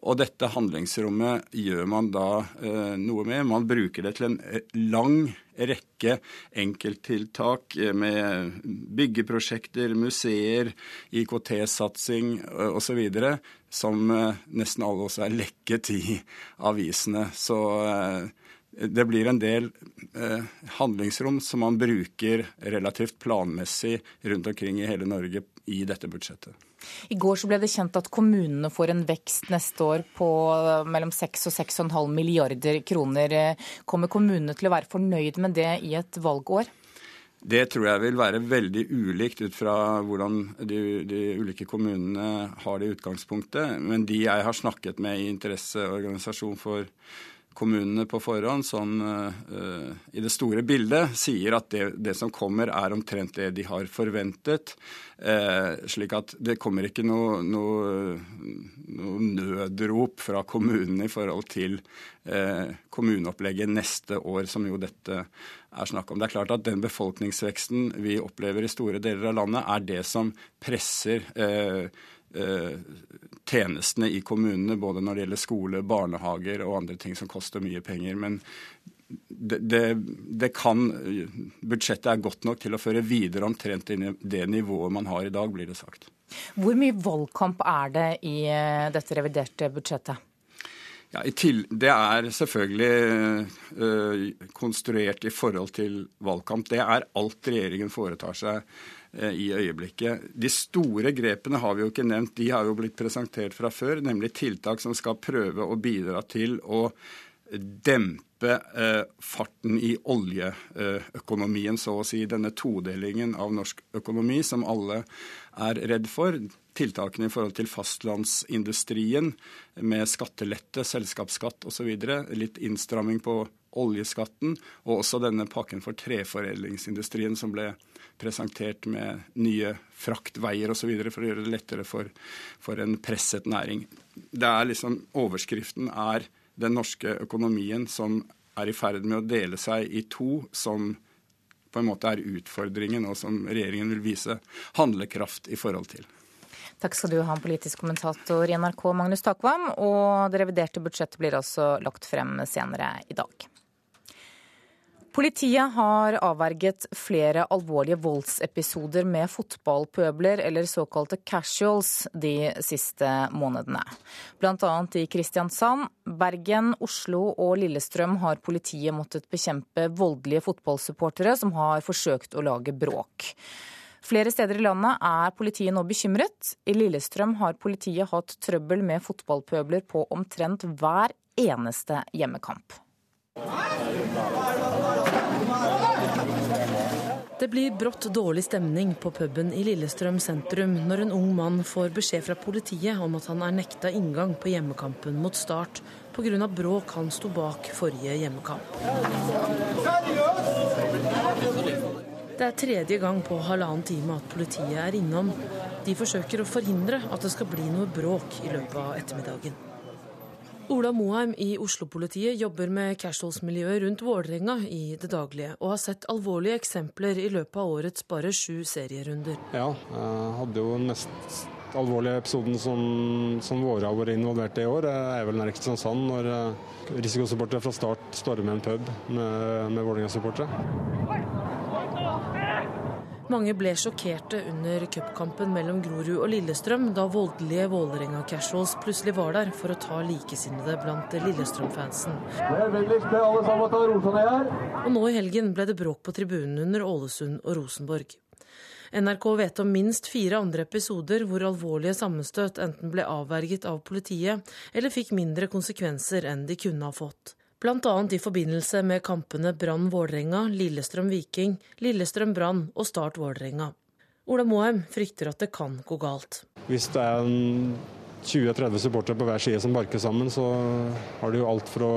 Og dette handlingsrommet gjør man da eh, noe med. Man bruker det til en eh, lang rekke enkelttiltak eh, med byggeprosjekter, museer, IKT-satsing eh, osv. Som nesten alle også er lekket i avisene. Så eh, det blir en del eh, handlingsrom som man bruker relativt planmessig rundt omkring i hele Norge i dette budsjettet. I går så ble det kjent at kommunene får en vekst neste år på eh, mellom 6 og 6,5 milliarder kroner. Kommer kommunene til å være fornøyd med det i et valgår? Det tror jeg vil være veldig ulikt ut fra hvordan de, de, ulike kommunene har det i utgangspunktet. Men de jeg har snakket med i interesseorganisasjon for kommunene på forhånd, sånn uh, i det store bildet, sier at det, det, som kommer, er omtrent det de har forventet. Uh, slik at det kommer ikke noe, noe, noe nødrop fra kommunene i forhold til uh, kommuneopplegget neste år, som jo dette er snakk om. Det er klart at Den befolkningsveksten vi opplever i store deler av landet, er det som presser Eh, tjenestene i kommunene, både når det gjelder skole, barnehager og andre ting som koster mye penger. Men det, det, det kan, budsjettet er godt nok til å føre videre omtrent det nivået man har i dag, blir det sagt. Hvor mye valgkamp er det i eh, dette reviderte budsjettet? Ja, Det er selvfølgelig øh, konstruert i forhold til valgkamp. Det er alt regjeringen foretar seg Eh, i øyeblikket. De store grepene har vi jo ikke nevnt. De har jo blitt presentert fra før, nemlig tiltak som skal prøve å bidra til å dempe eh, farten i oljeøkonomien, så å si. Denne todelingen av norsk økonomi som alle er redd for. Tiltakene i forhold til fastlandsindustrien med skattelette, selskapsskatt osv. Litt innstramming på oljeskatten, og også denne pakken for treforedlingsindustrien som ble presentert med nye fraktveier osv. for å gjøre det lettere for, for, en presset næring. Det er liksom, Overskriften er den norske økonomien som er i ferd med å dele seg i to, som på en måte er utfordringen, og som regjeringen vil vise handlekraft i forhold til. Takk skal du ha, politisk kommentator i NRK Magnus Takvam. Og det reviderte budsjettet blir også lagt frem senere i dag. Politiet har avverget flere alvorlige voldsepisoder med fotballpøbler, eller såkalte casuals, de siste månedene. Annet i Kristiansand, Bergen, Oslo og Lillestrøm har politiet måttet bekjempe voldelige fotballsupportere som har forsøkt å lage bråk. Flere steder i landet er politiet nå bekymret. I Lillestrøm har politiet hatt trøbbel med fotballpøbler på omtrent hver eneste hjemmekamp. Det blir brått dårlig stemning på puben i Lillestrøm sentrum når en ung mann får beskjed fra politiet om at han er nekta inngang på hjemmekampen mot Start pga. bråk han sto bak forrige hjemmekamp. Det er tredje gang på halvannen time at politiet er innom. De forsøker å forhindre at det skal bli noe bråk i løpet av ettermiddagen. Ola Moheim i Oslo-politiet jobber med casuals-miljøet rundt Vålerenga i det daglige, og har sett alvorlige eksempler i løpet av årets bare sju serierunder. Ja, jeg hadde jo den mest alvorlige episoden som, som våre har vært involvert i i år, er vel nær Kristiansand, når eh, risikosupportere fra start stormer en pub med, med Vålerenga-supportere. Mange ble sjokkerte under cupkampen mellom Grorud og Lillestrøm, da voldelige Vålerenga-casuals plutselig var der for å ta likesinnede blant Lillestrøm-fansen. Og nå i helgen ble det bråk på tribunen under Ålesund og Rosenborg. NRK vet om minst fire andre episoder hvor alvorlige sammenstøt enten ble avverget av politiet eller fikk mindre konsekvenser enn de kunne ha fått bl.a. i forbindelse med kampene Brann Vålerenga, Lillestrøm Viking, Lillestrøm Brann og Start Vålerenga. Ola Moheim frykter at det kan gå galt. Hvis det er 20-30 supportere på hver side som barker sammen, så har du jo alt fra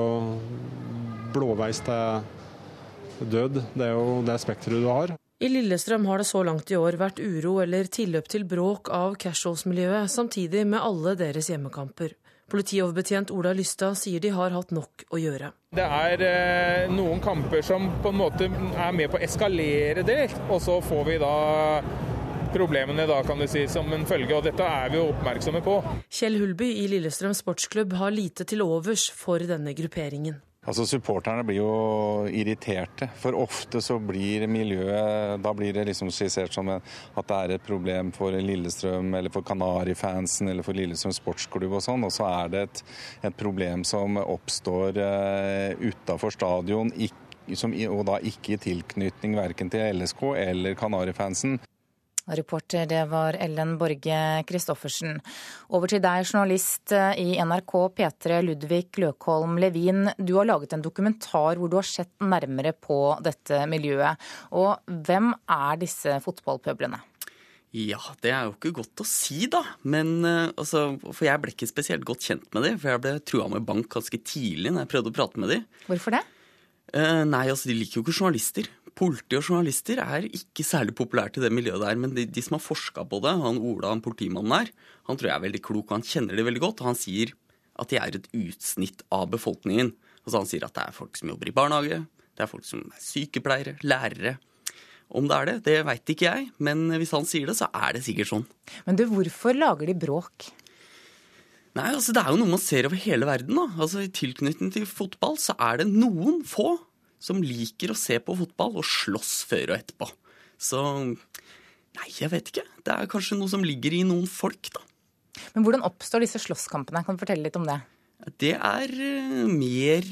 blåveis til død. Det er jo det spekteret du har. I Lillestrøm har det så langt i år vært uro eller tilløp til bråk av casuals-miljøet, samtidig med alle deres hjemmekamper. Politioverbetjent Ola Lystad sier de har hatt nok å gjøre. Det er eh, noen kamper som på en måte er med på å eskalere det, og så får vi da problemene da, kan du si, som en følge. Og dette er vi jo oppmerksomme på. Kjell Hulby i Lillestrøm sportsklubb har lite til overs for denne grupperingen. Altså Supporterne blir jo irriterte, for ofte så blir miljøet Da blir det liksom skissert som at det er et problem for Lillestrøm eller for Kanarifansen eller for Lillestrøm sportsklubb og sånn, og så er det et, et problem som oppstår uh, utafor stadion, ikke, som, og da ikke i tilknytning verken til LSK eller Kanarifansen. Reporter det var Ellen Borge Christoffersen. Over til deg, journalist i NRK P3 Ludvig Løkholm Levin. Du har laget en dokumentar hvor du har sett nærmere på dette miljøet. Og hvem er disse fotballpøblene? Ja, det er jo ikke godt å si, da. Men uh, altså, For jeg ble ikke spesielt godt kjent med dem. For jeg ble trua med bank ganske tidlig når jeg prøvde å prate med dem. Hvorfor det? Uh, nei, altså de liker jo ikke journalister politi og journalister er ikke særlig populært i det miljøet der. Men de, de som har forska på det, han Ola, han politimannen der, han tror jeg er veldig klok, og han kjenner det veldig godt. Og han sier at de er et utsnitt av befolkningen. Altså Han sier at det er folk som jobber i barnehage, det er folk som er sykepleiere, lærere. Om det er det, det veit ikke jeg, men hvis han sier det, så er det sikkert sånn. Men du, hvorfor lager de bråk? Nei, altså Det er jo noe man ser over hele verden. da. Altså I tilknytning til fotball så er det noen få som liker å se på fotball og slåss før og etterpå. Så nei, jeg vet ikke. Det er kanskje noe som ligger i noen folk, da. Men hvordan oppstår disse slåsskampene? Kan du fortelle litt om det? Det er eh, mer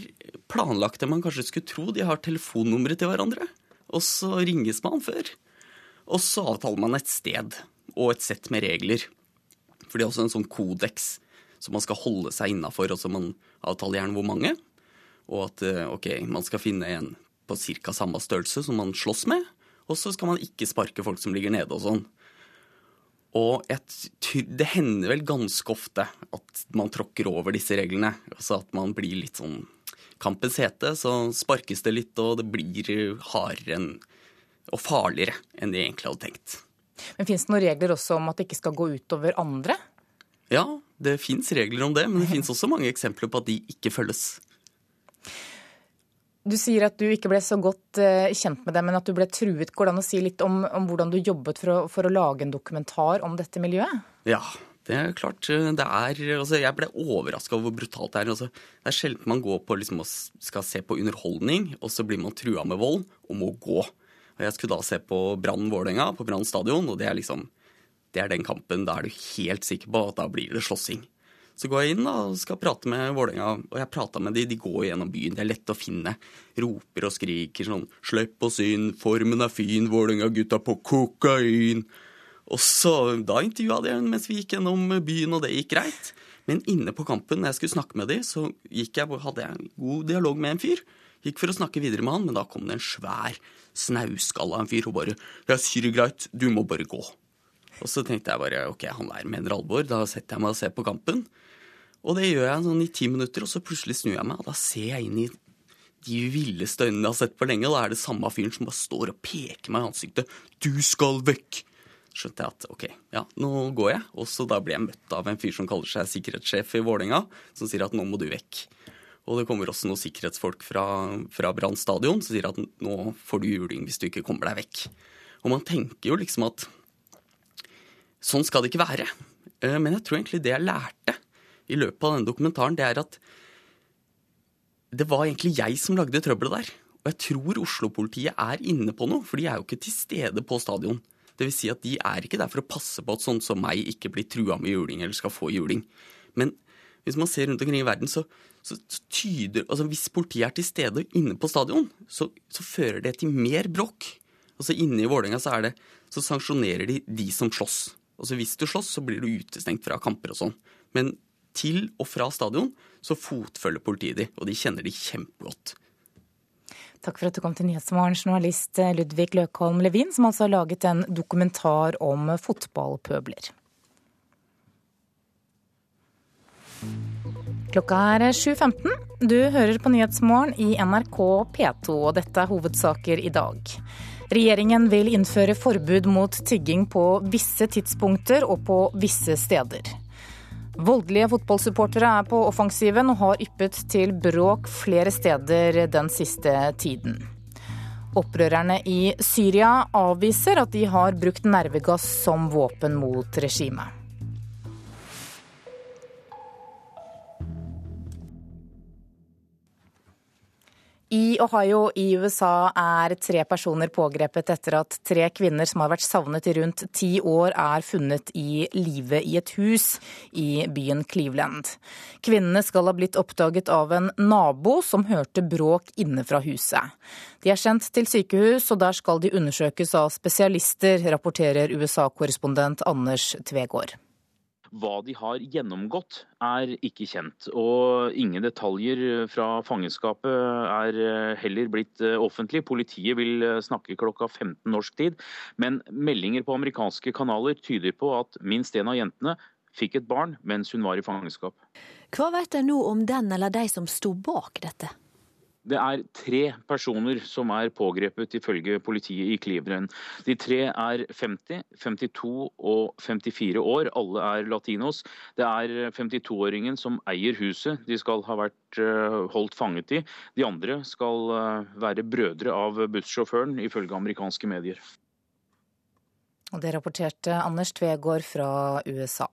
planlagt enn man kanskje skulle tro. De har telefonnumre til hverandre, og så ringes man før. Og så avtaler man et sted og et sett med regler. For det er også en sånn kodeks som man skal holde seg innafor, og så man avtaler gjerne hvor mange og at eh, ok, man skal finne en på ca. samme størrelse som man slåss med, og så skal man ikke sparke folk som ligger nede og sånn. Og et, det hender vel ganske ofte at man tråkker over disse reglene. Altså at man blir litt sånn kampens hete, så sparkes det litt, og det blir hardere og farligere enn de egentlig hadde tenkt. Men Fins det noen regler også om at det ikke skal gå utover andre? Ja, det fins regler om det, men det fins også mange eksempler på at de ikke følges. Du sier at du ikke ble så godt uh, kjent med dem, men at du ble truet. Går det an å si litt om, om hvordan du jobbet for å, for å, lage en dokumentar om dette miljøet? Ja, det er klart. Det er, altså, jeg ble overraska over hvor brutalt det er. Altså, det er sjelden man går på liksom, og skal se på underholdning, og så blir man trua med vold og må gå. Og Jeg skulle da se på Brann Vålerenga på Brann stadion, og det er liksom det er den kampen. Da er du helt sikker på at da blir det slåssing. Så går jeg inn og skal prate med Vålerenga, og jeg prata med de, de går gjennom byen. Det er lett å finne. Roper og skriker sånn 'Slipp oss inn, formen er fin, Vålerenga-gutta på kokain'. Og så, Da intervjua de mens vi gikk gjennom byen, og det gikk greit. Men inne på kampen, når jeg skulle snakke med de, så jeg, hadde jeg en god dialog med en fyr. Gikk for å snakke videre med han, men da kom det en svær, snauskalla en fyr og bare 'Jeg sier det greit, du må bare gå'. Og så tenkte jeg bare ok, han der mener alvor, da setter jeg meg og ser på kampen. Og det gjør jeg sånn i ti minutter, og så plutselig snur jeg meg, og da ser jeg inn i de villeste øynene jeg har sett på lenge. Og da er det samme fyren som bare står og peker meg i ansiktet. 'Du skal vekk!' Skjønte jeg at ok, ja, nå går jeg. Og så da blir jeg møtt av en fyr som kaller seg sikkerhetssjef i Vålerenga, som sier at nå må du vekk. Og det kommer også noen sikkerhetsfolk fra, fra Brann stadion som sier at nå får du juling hvis du ikke kommer deg vekk. Og man tenker jo liksom at sånn skal det ikke være. Eh, men jeg tror egentlig det jeg lærte i løpet av denne dokumentaren, det er at det var egentlig jeg som lagde trøbbelet der. Og jeg tror Oslo-politiet er inne på noe, for de er jo ikke til stede på stadion. Det vil si at de er ikke der for å passe på at sånn som meg ikke blir trua med juling eller skal få juling. Men hvis man ser rundt omkring i verden, så, så tyder Altså hvis politiet er til stede inne på stadion, så, så fører det til mer bråk. Altså inne i Vålerenga så er det Så sanksjonerer de de som slåss. Altså Hvis du slåss, så blir du utestengt fra kamper og sånn. Men til og fra stadion så fotfølger politiet de, og de kjenner de kjempegodt. Takk for at du kom til Nyhetsmorgen, journalist Ludvig Løkholm Levin, som altså har laget en dokumentar om fotballpøbler. Klokka er 7.15. Du hører på Nyhetsmorgen i NRK P2, og dette er hovedsaker i dag. Regjeringen vil innføre forbud mot tigging på visse tidspunkter og på visse steder. Voldelige fotballsupportere er på offensiven og har yppet til bråk flere steder den siste tiden. Opprørerne i Syria avviser at de har brukt nervegass som våpen mot regimet. I Ohio i USA er tre personer pågrepet etter at tre kvinner som har vært savnet i rundt ti år, er funnet i live i et hus i byen Cleveland. Kvinnene skal ha blitt oppdaget av en nabo som hørte bråk inne fra huset. De er sendt til sykehus, og der skal de undersøkes av spesialister, rapporterer USA-korrespondent Anders Tvegård. Hva de har gjennomgått er ikke kjent, og ingen detaljer fra fangenskapet er eh, heller blitt eh, offentlig. Politiet vil eh, snakke klokka 15 norsk tid, men meldinger på amerikanske kanaler tyder på at minst en av jentene fikk et barn mens hun var i fangenskap. Hva vet en nå om den eller de som sto bak dette? Det er tre personer som er pågrepet ifølge politiet i Cleveland. De tre er 50, 52 og 54 år. Alle er latinos. Det er 52-åringen som eier huset de skal ha vært eh, holdt fanget i. De andre skal eh, være brødre av bussjåføren, ifølge amerikanske medier. Det rapporterte Anders Tvegård fra USA.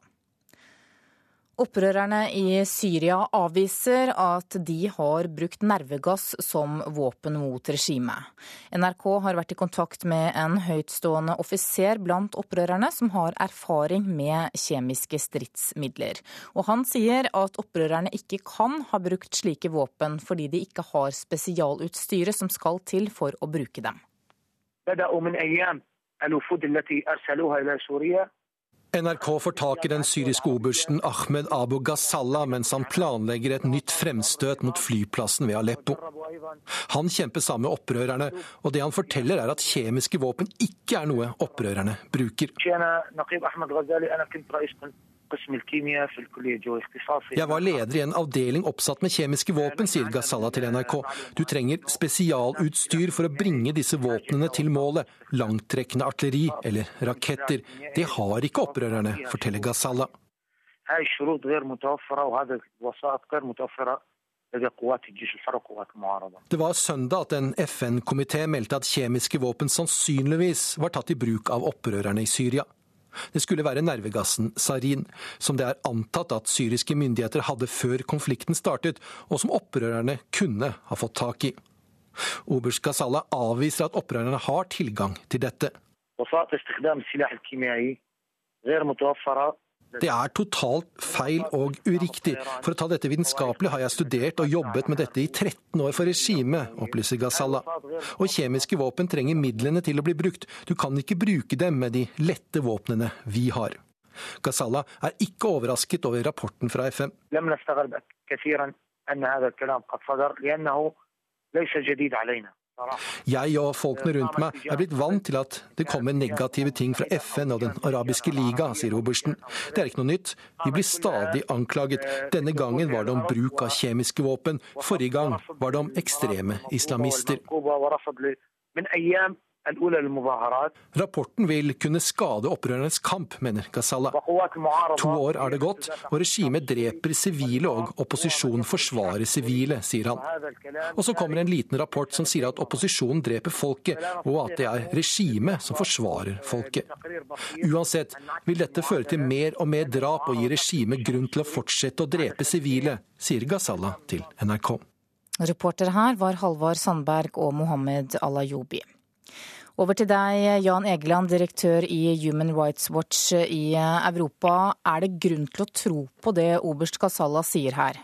Opprørerne i Syria avviser at de har brukt nervegass som våpen mot regimet. NRK har vært i kontakt med en høytstående offiser blant opprørerne som har erfaring med kjemiske stridsmidler. Og han sier at opprørerne ikke kan ha brukt slike våpen fordi de ikke har spesialutstyret som skal til for å bruke dem. NRK får tak i den syriske obersten Ahmed Abu Ghazala mens han planlegger et nytt fremstøt mot flyplassen ved Aleppo. Han kjemper sammen med opprørerne, og det han forteller er at kjemiske våpen ikke er noe opprørerne bruker. Jeg var leder i en avdeling oppsatt med kjemiske våpen, sier Gassala til NRK. Du trenger spesialutstyr for å bringe disse våpnene til målet. Langtrekkende artilleri eller raketter. Det har ikke opprørerne, forteller Gassala. Det var søndag at en FN-komité meldte at kjemiske våpen sannsynligvis var tatt i bruk av opprørerne i Syria. Det skulle være nervegassen sarin, som det er antatt at syriske myndigheter hadde før konflikten startet, og som opprørerne kunne ha fått tak i. Oberst Ghazala avviser at opprørerne har tilgang til dette. Det er totalt feil og uriktig. For å ta dette vitenskapelig har jeg studert og jobbet med dette i 13 år for regimet, opplyser Ghazala. Og kjemiske våpen trenger midlene til å bli brukt. Du kan ikke bruke dem med de lette våpnene vi har. Ghazala er ikke overrasket over rapporten fra FN. Jeg og folkene rundt meg er blitt vant til at det kommer negative ting fra FN og Den arabiske liga, sier obersten. Det er ikke noe nytt. Vi blir stadig anklaget. Denne gangen var det om bruk av kjemiske våpen. Forrige gang var det om ekstreme islamister. Rapporten vil kunne skade opprørernes kamp, mener Ghazala. To år er det gått, og regimet dreper sivile og opposisjonen forsvarer sivile, sier han. Og så kommer en liten rapport som sier at opposisjonen dreper folket, og at det er regimet som forsvarer folket. Uansett vil dette føre til mer og mer drap og gi regimet grunn til å fortsette å drepe sivile, sier Ghazala til NRK. Reporter her var Halvard Sandberg og Mohammed Alayobi. Over til deg, Jan Egeland, direktør i Human Rights Watch i Europa. Er det grunn til å tro på det oberst Kasala sier her?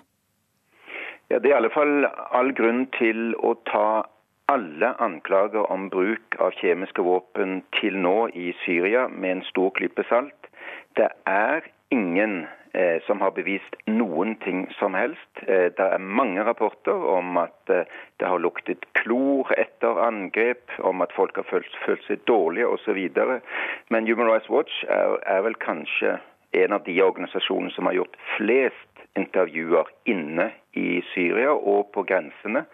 Ja, Det er i alle fall all grunn til å ta alle anklager om bruk av kjemiske våpen til nå i Syria med en stor klype salt. Det er ingen som har bevist noen ting som helst. Eh, det er mange rapporter om at eh, det har luktet klor etter angrep, om at folk har følt, følt seg dårlige osv. Men Human Rights Watch er, er vel kanskje en av de organisasjonene som har gjort flest intervjuer inne i Syria og på grensene.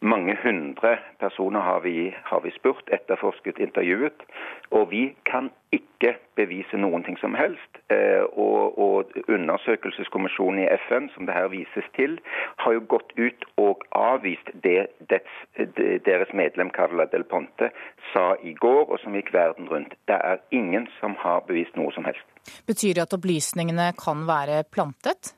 Mange hundre personer har vi, har vi spurt, etterforsket, intervjuet. Og vi kan ikke bevise noen ting som helst. Eh, og, og Undersøkelseskommisjonen i FN, som det her vises til, har jo gått ut og avvist det dets, deres medlem Carla Del Ponte sa i går, og som gikk verden rundt. Det er ingen som har bevist noe som helst. Betyr det at opplysningene kan være plantet?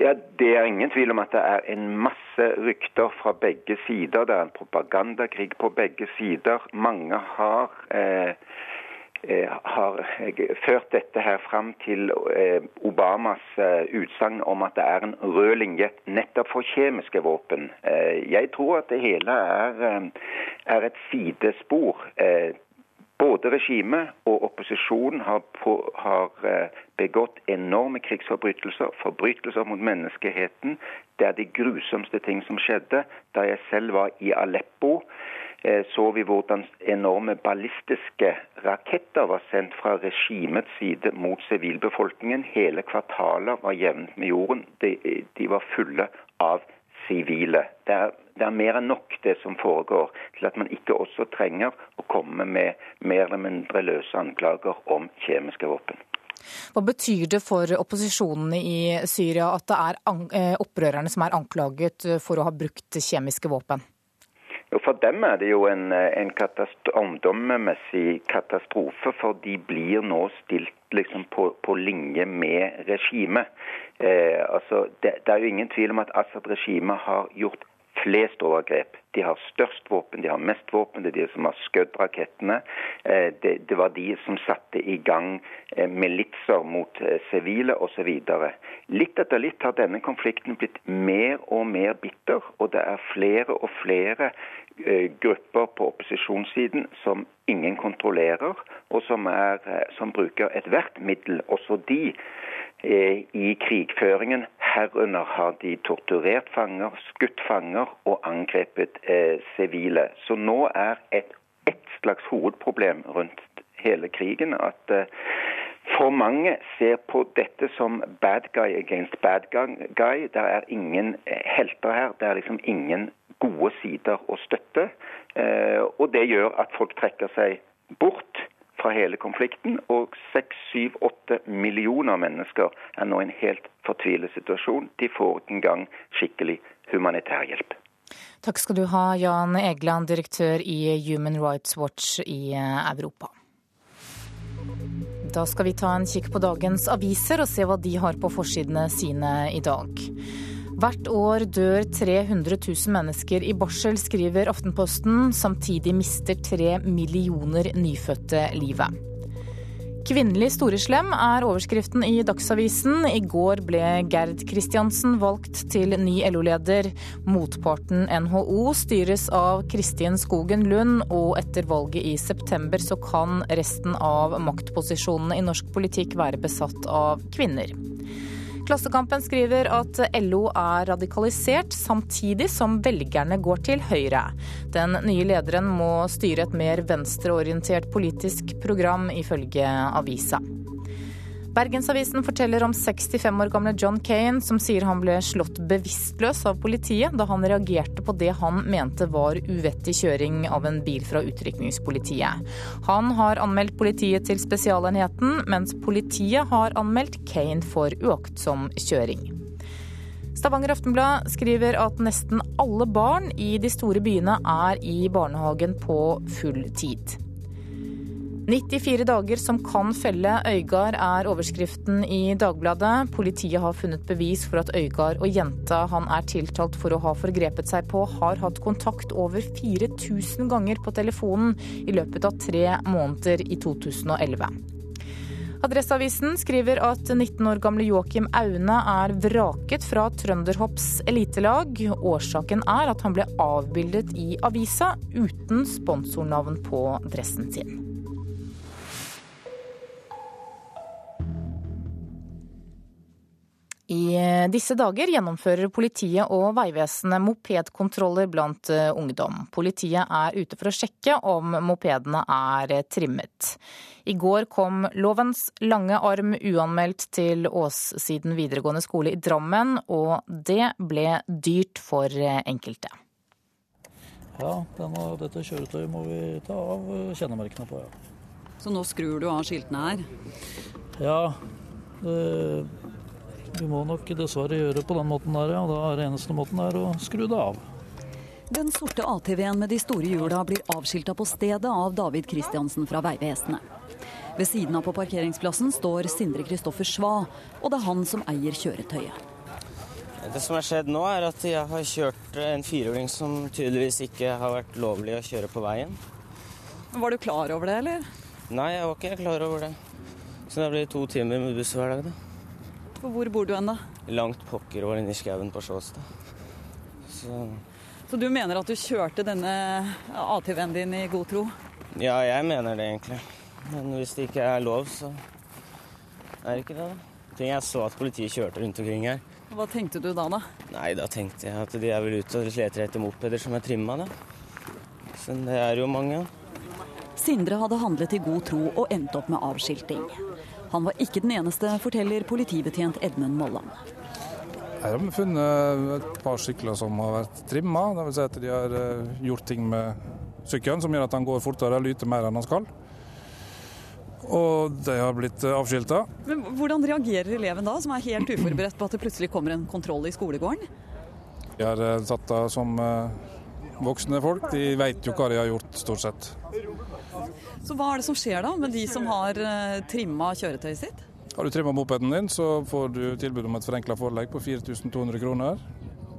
Ja, Det er ingen tvil om at det er en masse rykter fra begge sider. Det er en propagandakrig på begge sider. Mange har, eh, eh har ført dette her fram til eh, Obamas eh, utsagn om at det er en rød linje nettopp for kjemiske våpen. Eh, jeg tror at det hele er, eh, er et sidespor. Både regimet og opposisjonen har, har, eh, begått enorme krigsforbrytelser, forbrytelser mot menneskeheten. Det er de grusomste ting som skjedde. Da jeg selv var i Aleppo, eh, så vi hvordan enorme ballistiske raketter var sendt fra regimets side mot sivilbefolkningen. Hele kvartaler var jevnt med jorden. De, de var fulle av sivile. Det er, det er, mer enn nok det som foregår, til at man ikke også trenger å komme med mer eller mindre løse anklager om kjemiske våpen. Hva betyr det for opposisjonen i Syria at det er eh, opprørerne som er anklaget for å ha brukt kjemiske våpen? Jo, For dem er det jo en, en katast omdømmemessig katastrofe, for de blir nå stilt liksom på, på linje med regimet. Eh, altså, det, det, er jo ingen tvil om at Assad-regimet har gjort flest overgrep. De har størst våpen, de har mest våpen, det er de som har skutt rakettene. Eh, det, det, var de som satte i gang eh, militser mot eh, sivile osv. Litt etter litt har denne konflikten blitt mer og mer bitter, og det er flere og flere grupper på opposisjonssiden som ingen kontrollerer, og som, er, som bruker ethvert middel, også de, i krigføringen. Herunder har de torturert fanger, skutt fanger og angrepet eh, sivile. Eh, Så nå er et, et, slags hovedproblem rundt hele krigen at eh, for mange ser på dette som bad guy against bad guy. Det er ingen eh, helter her. Det er liksom ingen gode sider å støtte. Eh, og det gjør at folk trekker seg bort fra hele konflikten. Og seks, syv, åtte millioner mennesker er nå i en helt fortvilet situasjon. De får ikke engang skikkelig humanitær hjelp. Takk skal du ha, Jan Egeland, direktør i Human Rights Watch i eh, Europa. Da skal vi ta en kikk på dagens aviser og se hva de har på forsidene sine i dag. Hvert år dør 300 000 mennesker i barsel, skriver Aftenposten. Samtidig mister tre millioner nyfødte livet. Kvinnelig storeslem er overskriften i Dagsavisen. I går ble Gerd Kristiansen valgt til ny LO-leder. Motparten NHO styres av Kristin Skogen Lund, og etter valget i september så kan resten av maktposisjonene i norsk politikk være besatt av kvinner. Klassekampen skriver at LO er radikalisert, samtidig som velgerne går til Høyre. Den nye lederen må styre et mer venstreorientert politisk program, ifølge avisa. Bergensavisen forteller om 65 år gamle John Kane, som sier han ble slått bevisstløs av politiet da han reagerte på det han mente var uvettig kjøring av en bil fra utrykningspolitiet. Han har anmeldt politiet til Spesialenheten, mens politiet har anmeldt Kane for uaktsom kjøring. Stavanger Aftenblad skriver at nesten alle barn i de store byene er i barnehagen på full tid. 94 dager som kan felle Øygard, er overskriften i Dagbladet. Politiet har funnet bevis for at Øygard og jenta han er tiltalt for å ha forgrepet seg på, har hatt kontakt over 4000 ganger på telefonen i løpet av tre måneder i 2011. Adresseavisen skriver at 19 år gamle Joakim Aune er vraket fra Trønderhopps elitelag. Årsaken er at han ble avbildet i avisa uten sponsornavn på dressen sin. I disse dager gjennomfører politiet og Vegvesenet mopedkontroller blant eh, ungdom. Politiet er ute for å sjekke om mopedene er trimmet. I går kom lovens lange arm uanmeldt til Åssiden videregående skole i Drammen, og det ble dyrt for eh, enkelte. Ja, denne, dette kjøretøyet må vi ta av kjennemerkene på, ja. Så nå skrur du av skiltene her? Ja. Det vi må nok dessverre gjøre på den måten der, ja. Da er det eneste måten er å skru det av. Den sorte ATV-en med de store hjula blir avskilta på stedet av David Kristiansen fra Vegvesenet. Ved siden av på parkeringsplassen står Sindre Kristoffer Sva, og det er han som eier kjøretøyet. Det som har skjedd nå, er at jeg har kjørt en firehjuling som tydeligvis ikke har vært lovlig å kjøre på veien. Var du klar over det, eller? Nei, jeg var ikke klar over det. Så det blir to timer med buss hver dag, da. For hvor bor du hen, da? Langt pokker over inni skauen på Sjåstad. Så... Så du mener at du kjørte denne ATV-en din i god tro? Ja, jeg mener det egentlig. Men hvis det ikke er lov, så er det ikke det. da. Jeg så at politiet kjørte rundt omkring her. Hva tenkte du da, da? Nei, Da tenkte jeg at de er vel ute og leter etter mopeder som er trimma, da. Så det er jo mange. Sindre hadde handlet i god tro og endte opp med avskilting. Han var ikke den eneste, forteller politibetjent Edmund Molland. Her har vi funnet et par sykler som har vært trimma. Dvs. Si at de har eh, gjort ting med sykkelen som gjør at han går fortere og lyter mer enn han skal. Og de har blitt eh, avskilta. Men Hvordan reagerer eleven da, som er helt uforberedt på at det plutselig kommer en kontroll i skolegården? De har satt av som voksne folk. De vet jo hva de har gjort, stort sett. Så hva er det som skjer da med de som har trimma kjøretøyet sitt? Har du trimma mopeden din, så får du tilbud om et forenkla forelegg på 4200 kroner.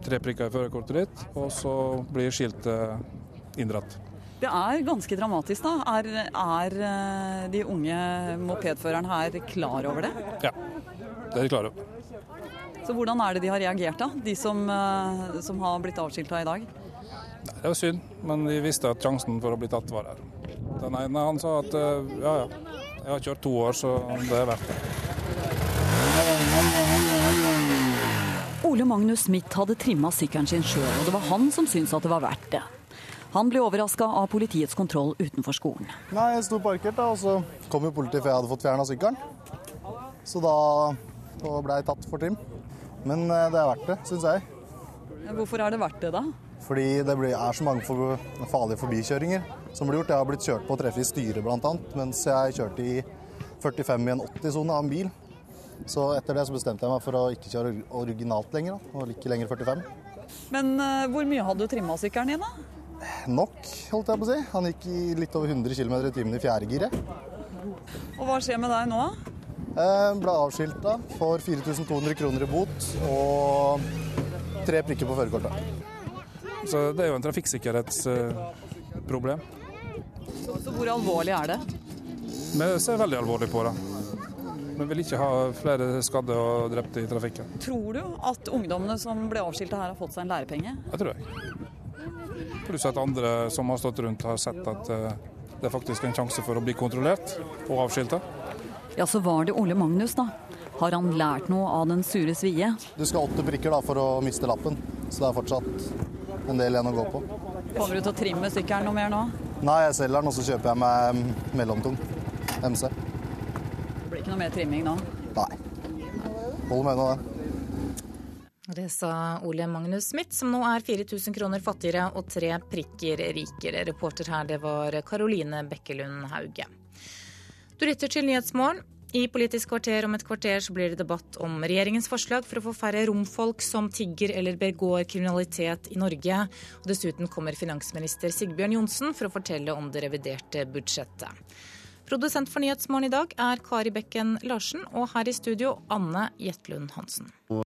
Tre prikker i førerkortet ditt, og så blir skiltet inndratt. Det er ganske dramatisk, da. Er, er de unge mopedførerne her klar over det? Ja, det er de klar over. Så hvordan er det de har reagert, da? De som, som har blitt avskilta i dag? Det var synd, men de visste at sjansen for å bli tatt var der. Den ene han sa at ja ja, jeg har kjørt to år, så det er verdt det. Ole Magnus Smith hadde trimma sykkelen sin sjøl, og det var han som syntes at det var verdt det. Han ble overraska av politiets kontroll utenfor skolen. Nei, Jeg sto parkert, da, og så kom jo politiet før jeg hadde fått fjerna sykkelen. Så da, da ble jeg tatt for trim. Men det er verdt det, syns jeg. Hvorfor er det verdt det, da? Fordi det er så mange farlige forbikjøringer som ble gjort. Jeg har blitt kjørt på å treffe i styret bl.a. mens jeg kjørte i 45 i en 80-sone av en bil. Så etter det så bestemte jeg meg for å ikke kjøre originalt lenger, og ikke lenger 45. Men uh, hvor mye hadde du trimma sykkelen din, da? Nok, holdt jeg på å si. Han gikk i litt over 100 km i timen i fjerdegiret. Og hva skjer med deg nå? Eh, ble avskilta for 4200 kroner i bot og tre prikker på førerkortet. Så det er jo en trafikksikkerhetsproblem. Så hvor alvorlig er det? Vi ser veldig alvorlig på det. Vi vil ikke ha flere skadde og drepte i trafikken. Tror du at ungdommene som ble avskilta her, har fått seg en lærepenge? Det tror jeg. Pluss at andre som har stått rundt, har sett at eh, det er faktisk en sjanse for å bli kontrollert og avskilta. Ja, så var det Ole Magnus, da. Har han lært noe av den sure svie? Du skal åtte prikker da, for å miste lappen, så det er fortsatt en del igjen å gå på. Kommer du til å trimme sykkelen noe mer nå? Nei, jeg selger den, og så kjøper jeg meg mellomtung MC. Det blir ikke noe mer trimming nå? Nei. Hold meg unna det. Det sa Ole Magnus Smith, som nå er 4000 kroner fattigere og tre prikker rikere. Reporter her, det var Karoline Bekkelund Hauge. Du lytter til Nyhetsmorgen. I Politisk kvarter om et kvarter så blir det debatt om regjeringens forslag for å få færre romfolk som tigger eller begår kriminalitet i Norge. Og dessuten kommer finansminister Sigbjørn Johnsen for å fortelle om det reviderte budsjettet. Produsent for Nyhetsmorgen i dag er Kari Bekken Larsen, og her i studio Anne Jetlund Hansen.